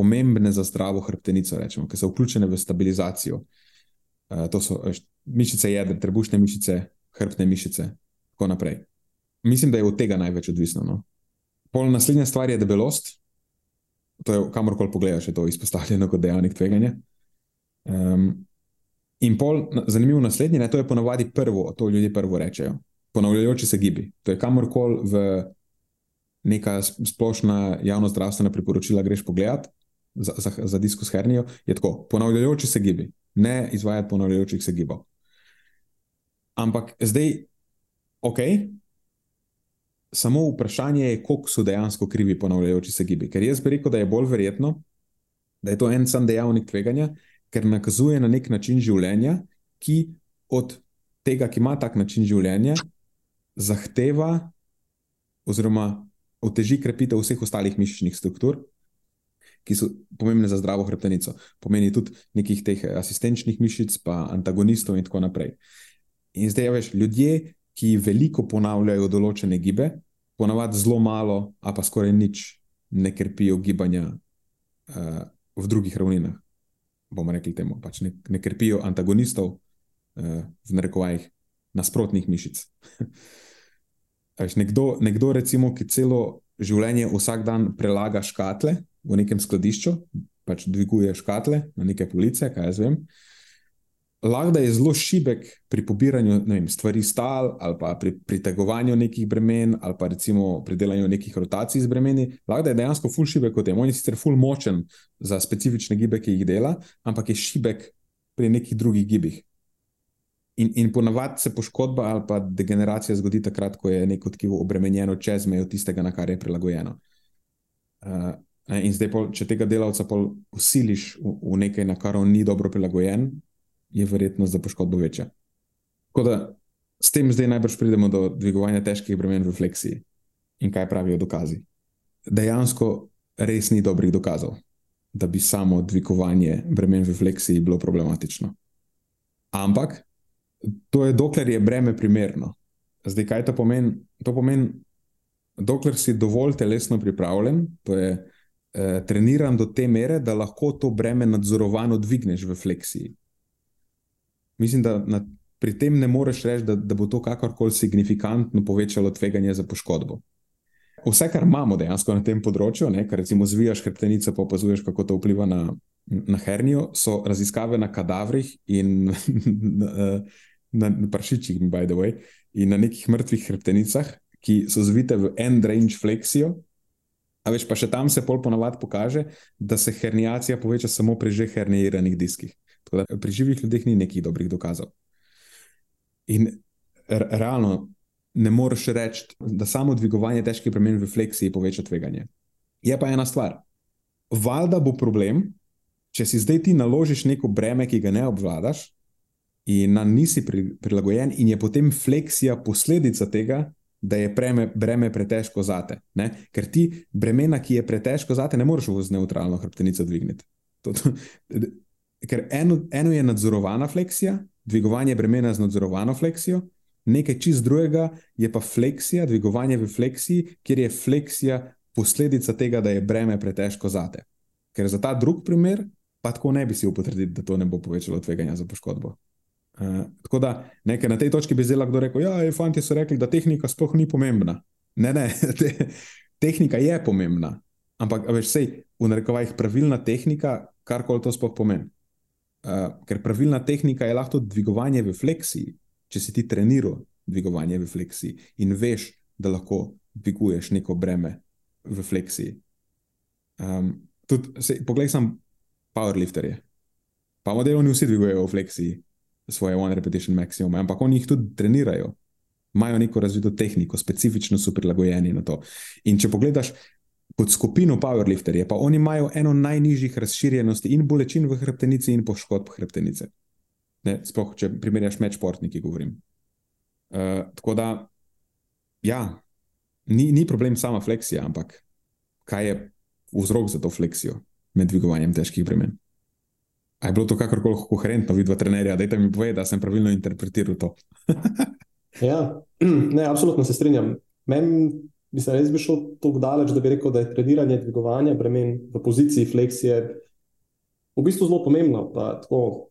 pomembne za zdravo hrbtenico, rečemo, ki so vključene v stabilizacijo. Uh, to so mišice jedra, trebušne mišice, hrbtne mišice in tako naprej. Mislim, da je od tega največ odvisno. No? Pol naslednja stvar je debelost. To je kamorkoli pogledaš, je to izpostavljeno kot dejavnik tveganja. Um, in pol, zanimivo naslednje, ne, to je ponovadi prvo, to ljudje prvo rečejo. Ponavljajoči se gibi. To je kamorkoli v neka splošna javno zdravstvena priporočila greš pogledat, za, za, za diskus hernijo, je tako, ponavljajoči se gibi, ne izvajati ponavljajočih se gibov. Ampak zdaj, ok, samo vprašanje je, koliko so dejansko krivi ponavljajoči se gibi. Ker jaz bi rekel, da je bolj verjetno, da je to en sam dejavnik tveganja, ker nakazuje na nek način življenja, ki od tega, ki ima tak način življenja, zahteva oziroma oteži krepitev vseh ostalih mišičnih struktur, ki so pomembne za zdravo hrbtenico. Pomeni tudi nekih teh asistenčnih mišic, pa antagonistov in tako naprej. In zdaj, ja, veš, ljudje, ki veliko ponavljajo določene gibe, ponavadi zelo malo, a pa skoraj nič ne krpijo gibanja uh, v drugih ravninah. Bomo rekli temu, pač ne, ne krpijo antagonistov, uh, v narekovajih, nasprotnih mišic. [LAUGHS] veš, nekdo, nekdo, recimo, ki celo življenje vsak dan prelaga škatle, v nekem skladišču, pač dviguje škatle na neke police, kaj jaz vem. Lahko je zelo šibek pri pobiranju vem, stvari stal, ali pa pri pritegovanju nekih bremen, ali pa recimo pri delanju nekih rotacij z bremeni. Lahko je dejansko ful šibek kot tem. On je sicer ful močen za specifične gibe, ki jih dela, ampak je šibek pri nekih drugih gibih. In, in ponavadi se poškodba ali pa degeneracija zgodi takrat, ko je neko tkivo obremenjeno čez mejo tistega, na kar je prilagojeno. Uh, In zdaj, pol, če tega delavca usiliš v, v nekaj, na kar on ni dobro prilagojen, je verjetnost za poškodbo večja. Tako da s tem zdaj najbrž pridemo do dvigovanja težkih bremen v fleksiji. In kaj pravijo dokazi? Dejansko res ni dobrih dokazov, da bi samo dvigovanje bremen v fleksiji bilo problematično. Ampak to je dokler je breme primerno. Zdaj, kaj to pomeni? To pomeni, dokler si dovolj telesno pripravljen, to je eh, treniran do te mere, da lahko to breme nadzorovano dvigneš v fleksiji. Mislim, da na, pri tem ne moreš reči, da, da bo to kakorkoli signifikantno povečalo tveganje za poškodbo. Vse, kar imamo dejansko na tem področju, ne, kar recimo zvijaš hrbtenico, pa opazuješ, kako to vpliva na, na hernijo, so raziskave na kadavrih in [LAUGHS] na, na, prašičih, by the way, in na nekih mrtvih hrbtenicah, ki so zvite v end range fleksijo, A veš, pa še tam se pol ponavadi pokaže, da se hernijacija poveča samo pri že hernijiranih diskih. Da, pri živih ljudeh ni nekih dobrih dokazov. In realno ne moreš reči, da samo dvigovanje težkih bremen v fleksiji poveča tveganje. Je pa ena stvar. Valjda bo problem, če si zdaj ti naložiš neko breme, ki ga ne obvladaš, in na nisi prilagojen, in je potem fleksija posledica tega, da je breme, breme pretežko zate. Ne? Ker ti bremena, ki je pretežko zate, ne moreš v neutralno hrbtenico dvigniti. To, to, ker eno, eno je nadzorovana fleksija, dvigovanje bremena z nadzorovano fleksijo, nekaj čist drugega je pa fleksija, dvigovanje v fleksiji, kjer je fleksija posledica tega, da je breme pretežko zate. Ker za ta drug primer, pa tako ne bi si upotrdil, da to ne bo povečalo tveganja za poškodbo. Uh, tako da nekaj na tej točki bi zdaj lahko rekel, da ja, fanti so rekli, da tehnika sploh ni pomembna. Ne, ne, [LAUGHS] te, tehnika je pomembna, ampak veš, sej, v narekovajih pravilna tehnika, kar koli to sploh pomeni. Uh, ker pravilna tehnika je lahko dvigovanje v fleksiji, če si ti treniral dvigovanje v fleksiji in veš, da lahko dviguješ neko breme v fleksiji. Um, tudi, sej, poglej, sem powerlifter. Pa modelni vsi dvigujejo v fleksiji svoje one repetition maximume, ampak oni jih tudi trenirajo. Imajo neko razvito tehniko, specifično so prilagojeni na to. In če pogledaš, kot skupino powerlifterje, pa oni imajo eno najnižjih razširjenosti in bolečin v hrbtenici in poškodb hrbtenice. Sploh, če primerjaš med športniki, govorim. Uh, tako da, ja, ni, ni problem sama fleksija, ampak kaj je vzrok za to fleksijo med dvigovanjem težkih bremen? A je bilo to kakorkoli koherentno, vidva trenerja, da mi pove, da sem pravilno interpretiral to? [LAUGHS] ja, [CLEARS THROAT] ne, absolutno se strinjam. Meni se res bi šel tako daleč, da bi rekel, da je treniranje dvigovanja bremen v poziciji fleksije v bistvu zelo pomembno, pa tako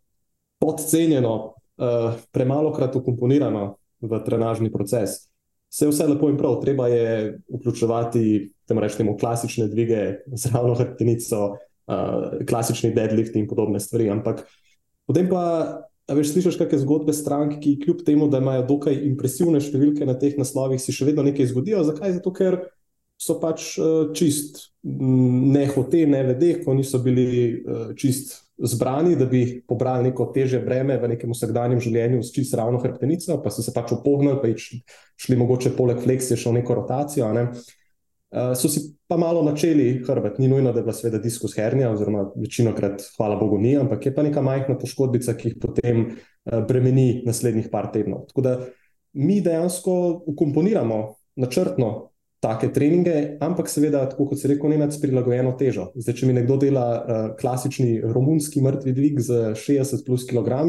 podcenjeno, uh, premalo krat ukomponirano v trenažni proces. Vse je lepo in prav, treba je vključevati, da rečemo, klasične dvige z ravno hrbtenico, uh, klasični deadlift in podobne stvari. Ampak potem pa, veš, slišiš kakšne zgodbe strank, ki kljub temu, da imajo dokaj impresivne številke na teh naslovih, si še vedno nekaj zgodijo. Zakaj? Zato, ker so pač uh, čist ne hote, ne vede, ko niso bili uh, čist zbrani, da bi pobrali neko teže breme v nekem vsakdanjem življenju s čisto ravno hrbtenico, pa so se pač opognili, pa šli mogoče poleg fleksije še v neko rotacijo. Ne? Uh, so si pa malo načeli hrbet, ni nujno, da je bila sveda diskus hernija, oziroma večino krat, hvala Bogu, ni, ampak je pa neka majhna poškodbica, ki jih potem uh, bremeni naslednjih par tednov. Tako da mi dejansko ukomponiramo načrtno take treninge, ampak seveda, tako kot se reče, ne nad prilagojeno težo. Zdaj, če mi nekdo dela uh, klasični romunski mrtvi dvig z 60 plus kg,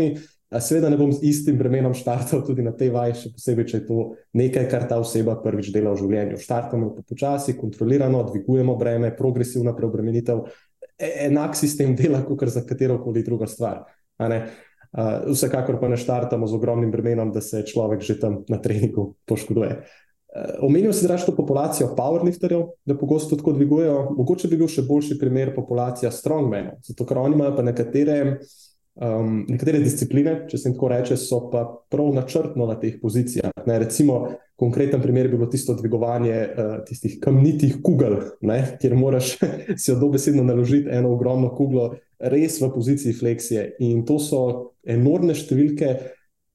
seveda ne bom z istim bremenom štartal tudi na tej vaji, še posebej, če je to nekaj, kar ta oseba prvič dela v življenju. Štartamo pa počasi, kontrolirano, dvigujemo breme, progresivna preobremenitev, e, enak sistem dela, kot za katero koli druga stvar. Uh, vsekakor pa ne štartamo z ogromnim bremenom, da se človek že tam na treningu poškoduje. Uh, omenil si dražko populacijo powerlifterjev, da pogosto tako dvigujejo. Mogoče bi bil še boljši primer populacija strongmenov, zato ker oni imajo pa nekatere, um, nekatere discipline, če se jim tako reče, so pa prav načrtno na teh pozicijah. Ne, recimo, konkreten primer bi bilo tisto dvigovanje uh, tistih kamnitih kugel, ne, kjer moraš [LAUGHS] si od dobesedno naložiti eno ogromno kuglo res v poziciji fleksije. In to so enormne številke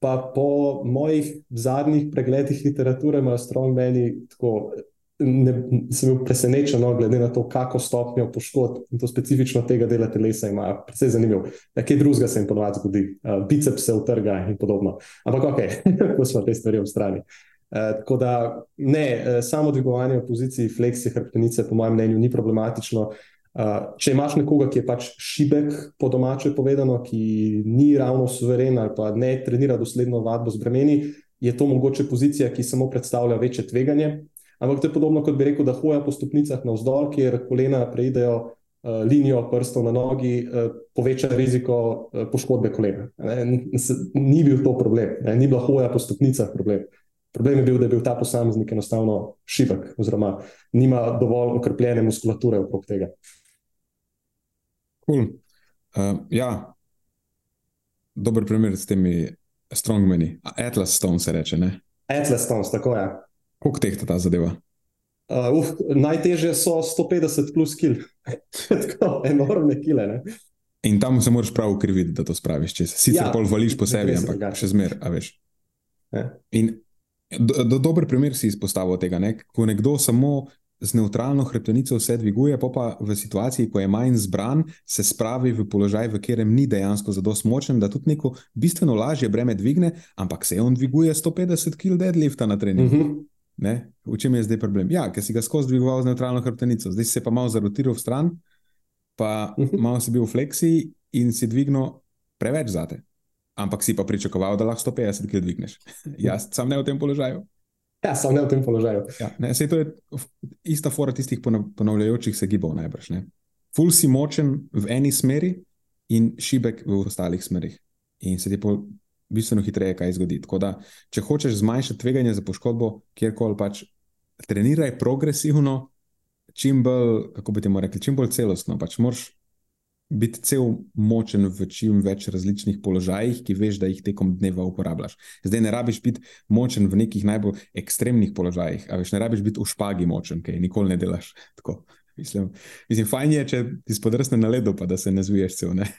pa po mojih zadnjih pregledih literature, imajo strongmeni tako. Ne, sem bil presenečen, no, glede na to, kako stopnjo poškodb in to specifično tega dela telesa imajo. Predvsej zanimivo. Kaj drugega se jim ponovadi zgodi, uh, biceps se utrga in podobno. Ampak ok, [LAUGHS] smo te stvari v strani. Uh, tako da ne, uh, samo dvigovanje v poziciji fleksije hrbtenice, po mojem mnenju, ni problematično. Uh, če imaš nekoga, ki je pač šibek, po domače povedano, ki ni ravno suveren ali pa ne trenira dosledno vadbo z bremeni, je to mogoče pozicija, ki samo predstavlja večje tveganje. Ampak to je podobno, kot bi rekel, da hoja po stopnicah navzdol, kjer kolena preidejo uh, linijo prstov na nogi, uh, poveča riziko uh, poškodbe kolena. Ni bil to problem, ne? ni bila hoja po stopnicah problem. Problem je bil, da je bil ta posameznik enostavno šibek, oziroma nima dovolj okrepljene muskulature okrog tega. Cool. Uh, ja, dober primer s temi strongmeni. Atlas Stone se reče. Ne? Atlas Stone, tako je. Koliko teh ta zadeva? Uh, uf, najtežje so 150 plus kil, [LAUGHS] tako enormne kile. Ne? In tam se moraš prav ukriviti, da to spraviš. Če se sicer ja, pol vališ po sebi, ampak drugače. še zmer, a veš. Ja. In do, do, dober primer si izpostavil tega, ne? ko nekdo samo z neutralno hrbtenico vse dviguje, pa, pa v situaciji, ko je manj zbran, se spravi v položaj, v katerem ni dejansko zelo močen, da tudi neko bistveno lažje breme dvigne, ampak se on dviguje 150 kg deadlifta na treningu. Uh mhm. -huh. V čem je zdaj problem? Ja, ker si ga skozi dvigoval z neutralno hrbtenico, zdaj si se pa malo zarotiral v stran, pa mhm. malo si bil v fleksiji in si dvignil preveč zate. Ampak si pa pričakoval, da lahko 150 kg dvigneš. [LAUGHS] Jaz sem ne v tem položaju. Ja, sem ne v tem položaju. Ja, ne, sej, to je ista fora tistih ponavljajočih se gibov, najbrž. Ne. Ful si močen v eni smeri in šibek v ostalih smerih. In se ti bistveno hitreje kaj zgodi. Tako da, če hočeš zmanjšati tveganje za poškodbo, kjerkoli pač treniraj progresivno, čim bolj, kako bi ti rekli, čim bolj celostno. Pač moraš biti cel močen v čim več različnih položajih, ki veš, da jih tekom dneva uporabljaš. Zdaj ne rabiš biti močen v nekih najbolj ekstremnih položajih, a veš, ne rabiš biti v špagi močen, kaj nikoli ne delaš tako. Mislim, mislim fajn je, če ti spodrsne na ledu, pa da se ne zviješ cel. Ne?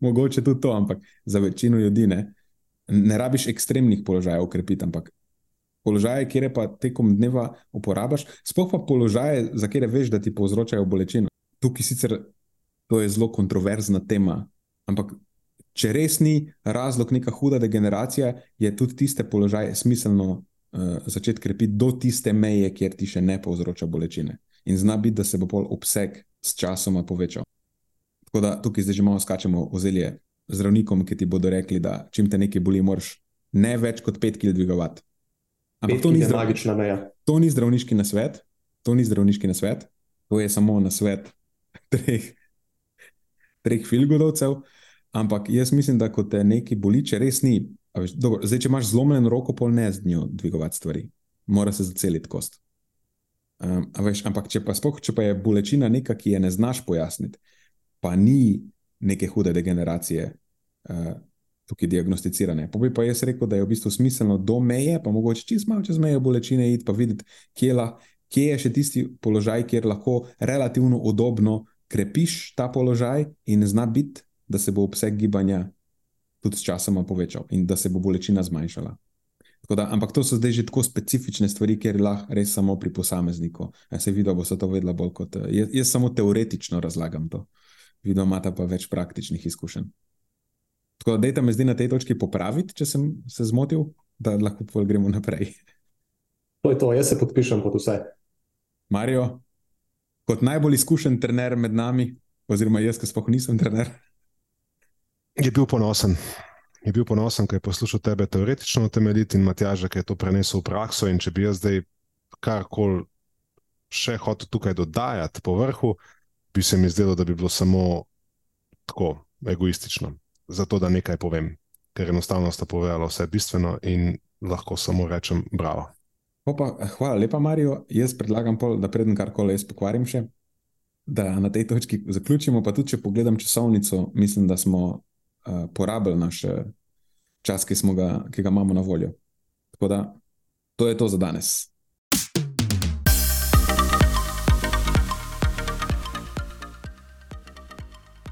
Mogoče tudi to, ampak za večino ljudi ne. Ne rabiš ekstremnih položajev ukrepiti, ampak položaje, kjer pa tekom dneva uporabiš, sploh pa položaje, za kere veš, da ti povzročajo bolečino. Tukaj sicer to je zelo kontroverzna tema, ampak če res ni razlog neka huda degeneracija, je tudi tiste položaje smiselno uh, začeti krepiti do tiste meje, kjer ti še ne povzroča bolečine. In zna biti, da se bo pol obseg s časoma povečal. Tako da tukaj zdaj že malo skačemo v zelje zdravnikom, ki ti bodo rekli, da čim te nekaj boli, moraš ne več kot 5 kg dvigovati. Ampak to ni magična meja. To ni zdravniški nasvet, to ni zdravniški nasvet, to je samo nasvet [LAUGHS] treh, treh filgodovcev. Ampak jaz mislim, da ko te nekaj boli, če res ni, veš, dobro, zdaj, če imaš zlomljeno roko, pol ne z njo dvigovati stvari, mora se zaceliti kost. Um, veš, ampak če pa, spoh, če pa je bolečina neka, ki je ne znaš pojasniti, pa ni neke hude degeneracije, uh, tukaj diagnosticirane. Pa bi pa jaz rekel, da je v bistvu smiselno do meje, pa mogoče čez malo čez meje bolečine iti, pa videti, kje, la, kje je še tisti položaj, kjer lahko relativno udobno krepiš ta položaj in zna biti, da se bo obseg gibanja tudi s časoma povečal in da se bo bolečina zmanjšala. Da, ampak to so zdaj že tako specifične stvari, ker lahko res samo pri posamezniku. Ja, se vidi, da bo se to vedela bolj kot jaz, jaz samo teoretično razlagam to. Vidno imata pa več praktičnih izkušenj. Tako da, dajte me zdaj na tej točki popraviti, če sem se zmotil, da lahko gremo naprej. To je to, jaz se podpišem pod vse. Marijo, kot najbolj izkušen trener med nami, oziroma jaz, ki sploh nisem trener. Je bil ponosen. Je bil ponosen, ker je poslušal tebe teoretično temeljiti in Matjaža, ki je to prenesel v prakso. In če bi jaz zdaj karkoli še hotel tukaj dodajati po vrhu, bi se mi zdelo, da bi bilo samo tako egoistično zato, da nekaj povem, ker enostavno sta povedala vse bistveno in lahko samo rečem bravo. Pa, hvala lepa, Marijo. Jaz predlagam, pol, da predem karkoli jaz pokvarim še, da na tej točki zaključimo. Pa tudi, če pogledam časovnico, mislim, da smo uh, porabili naš čas, ki, ga, ki ga imamo na voljo. Tako da to je to za danes.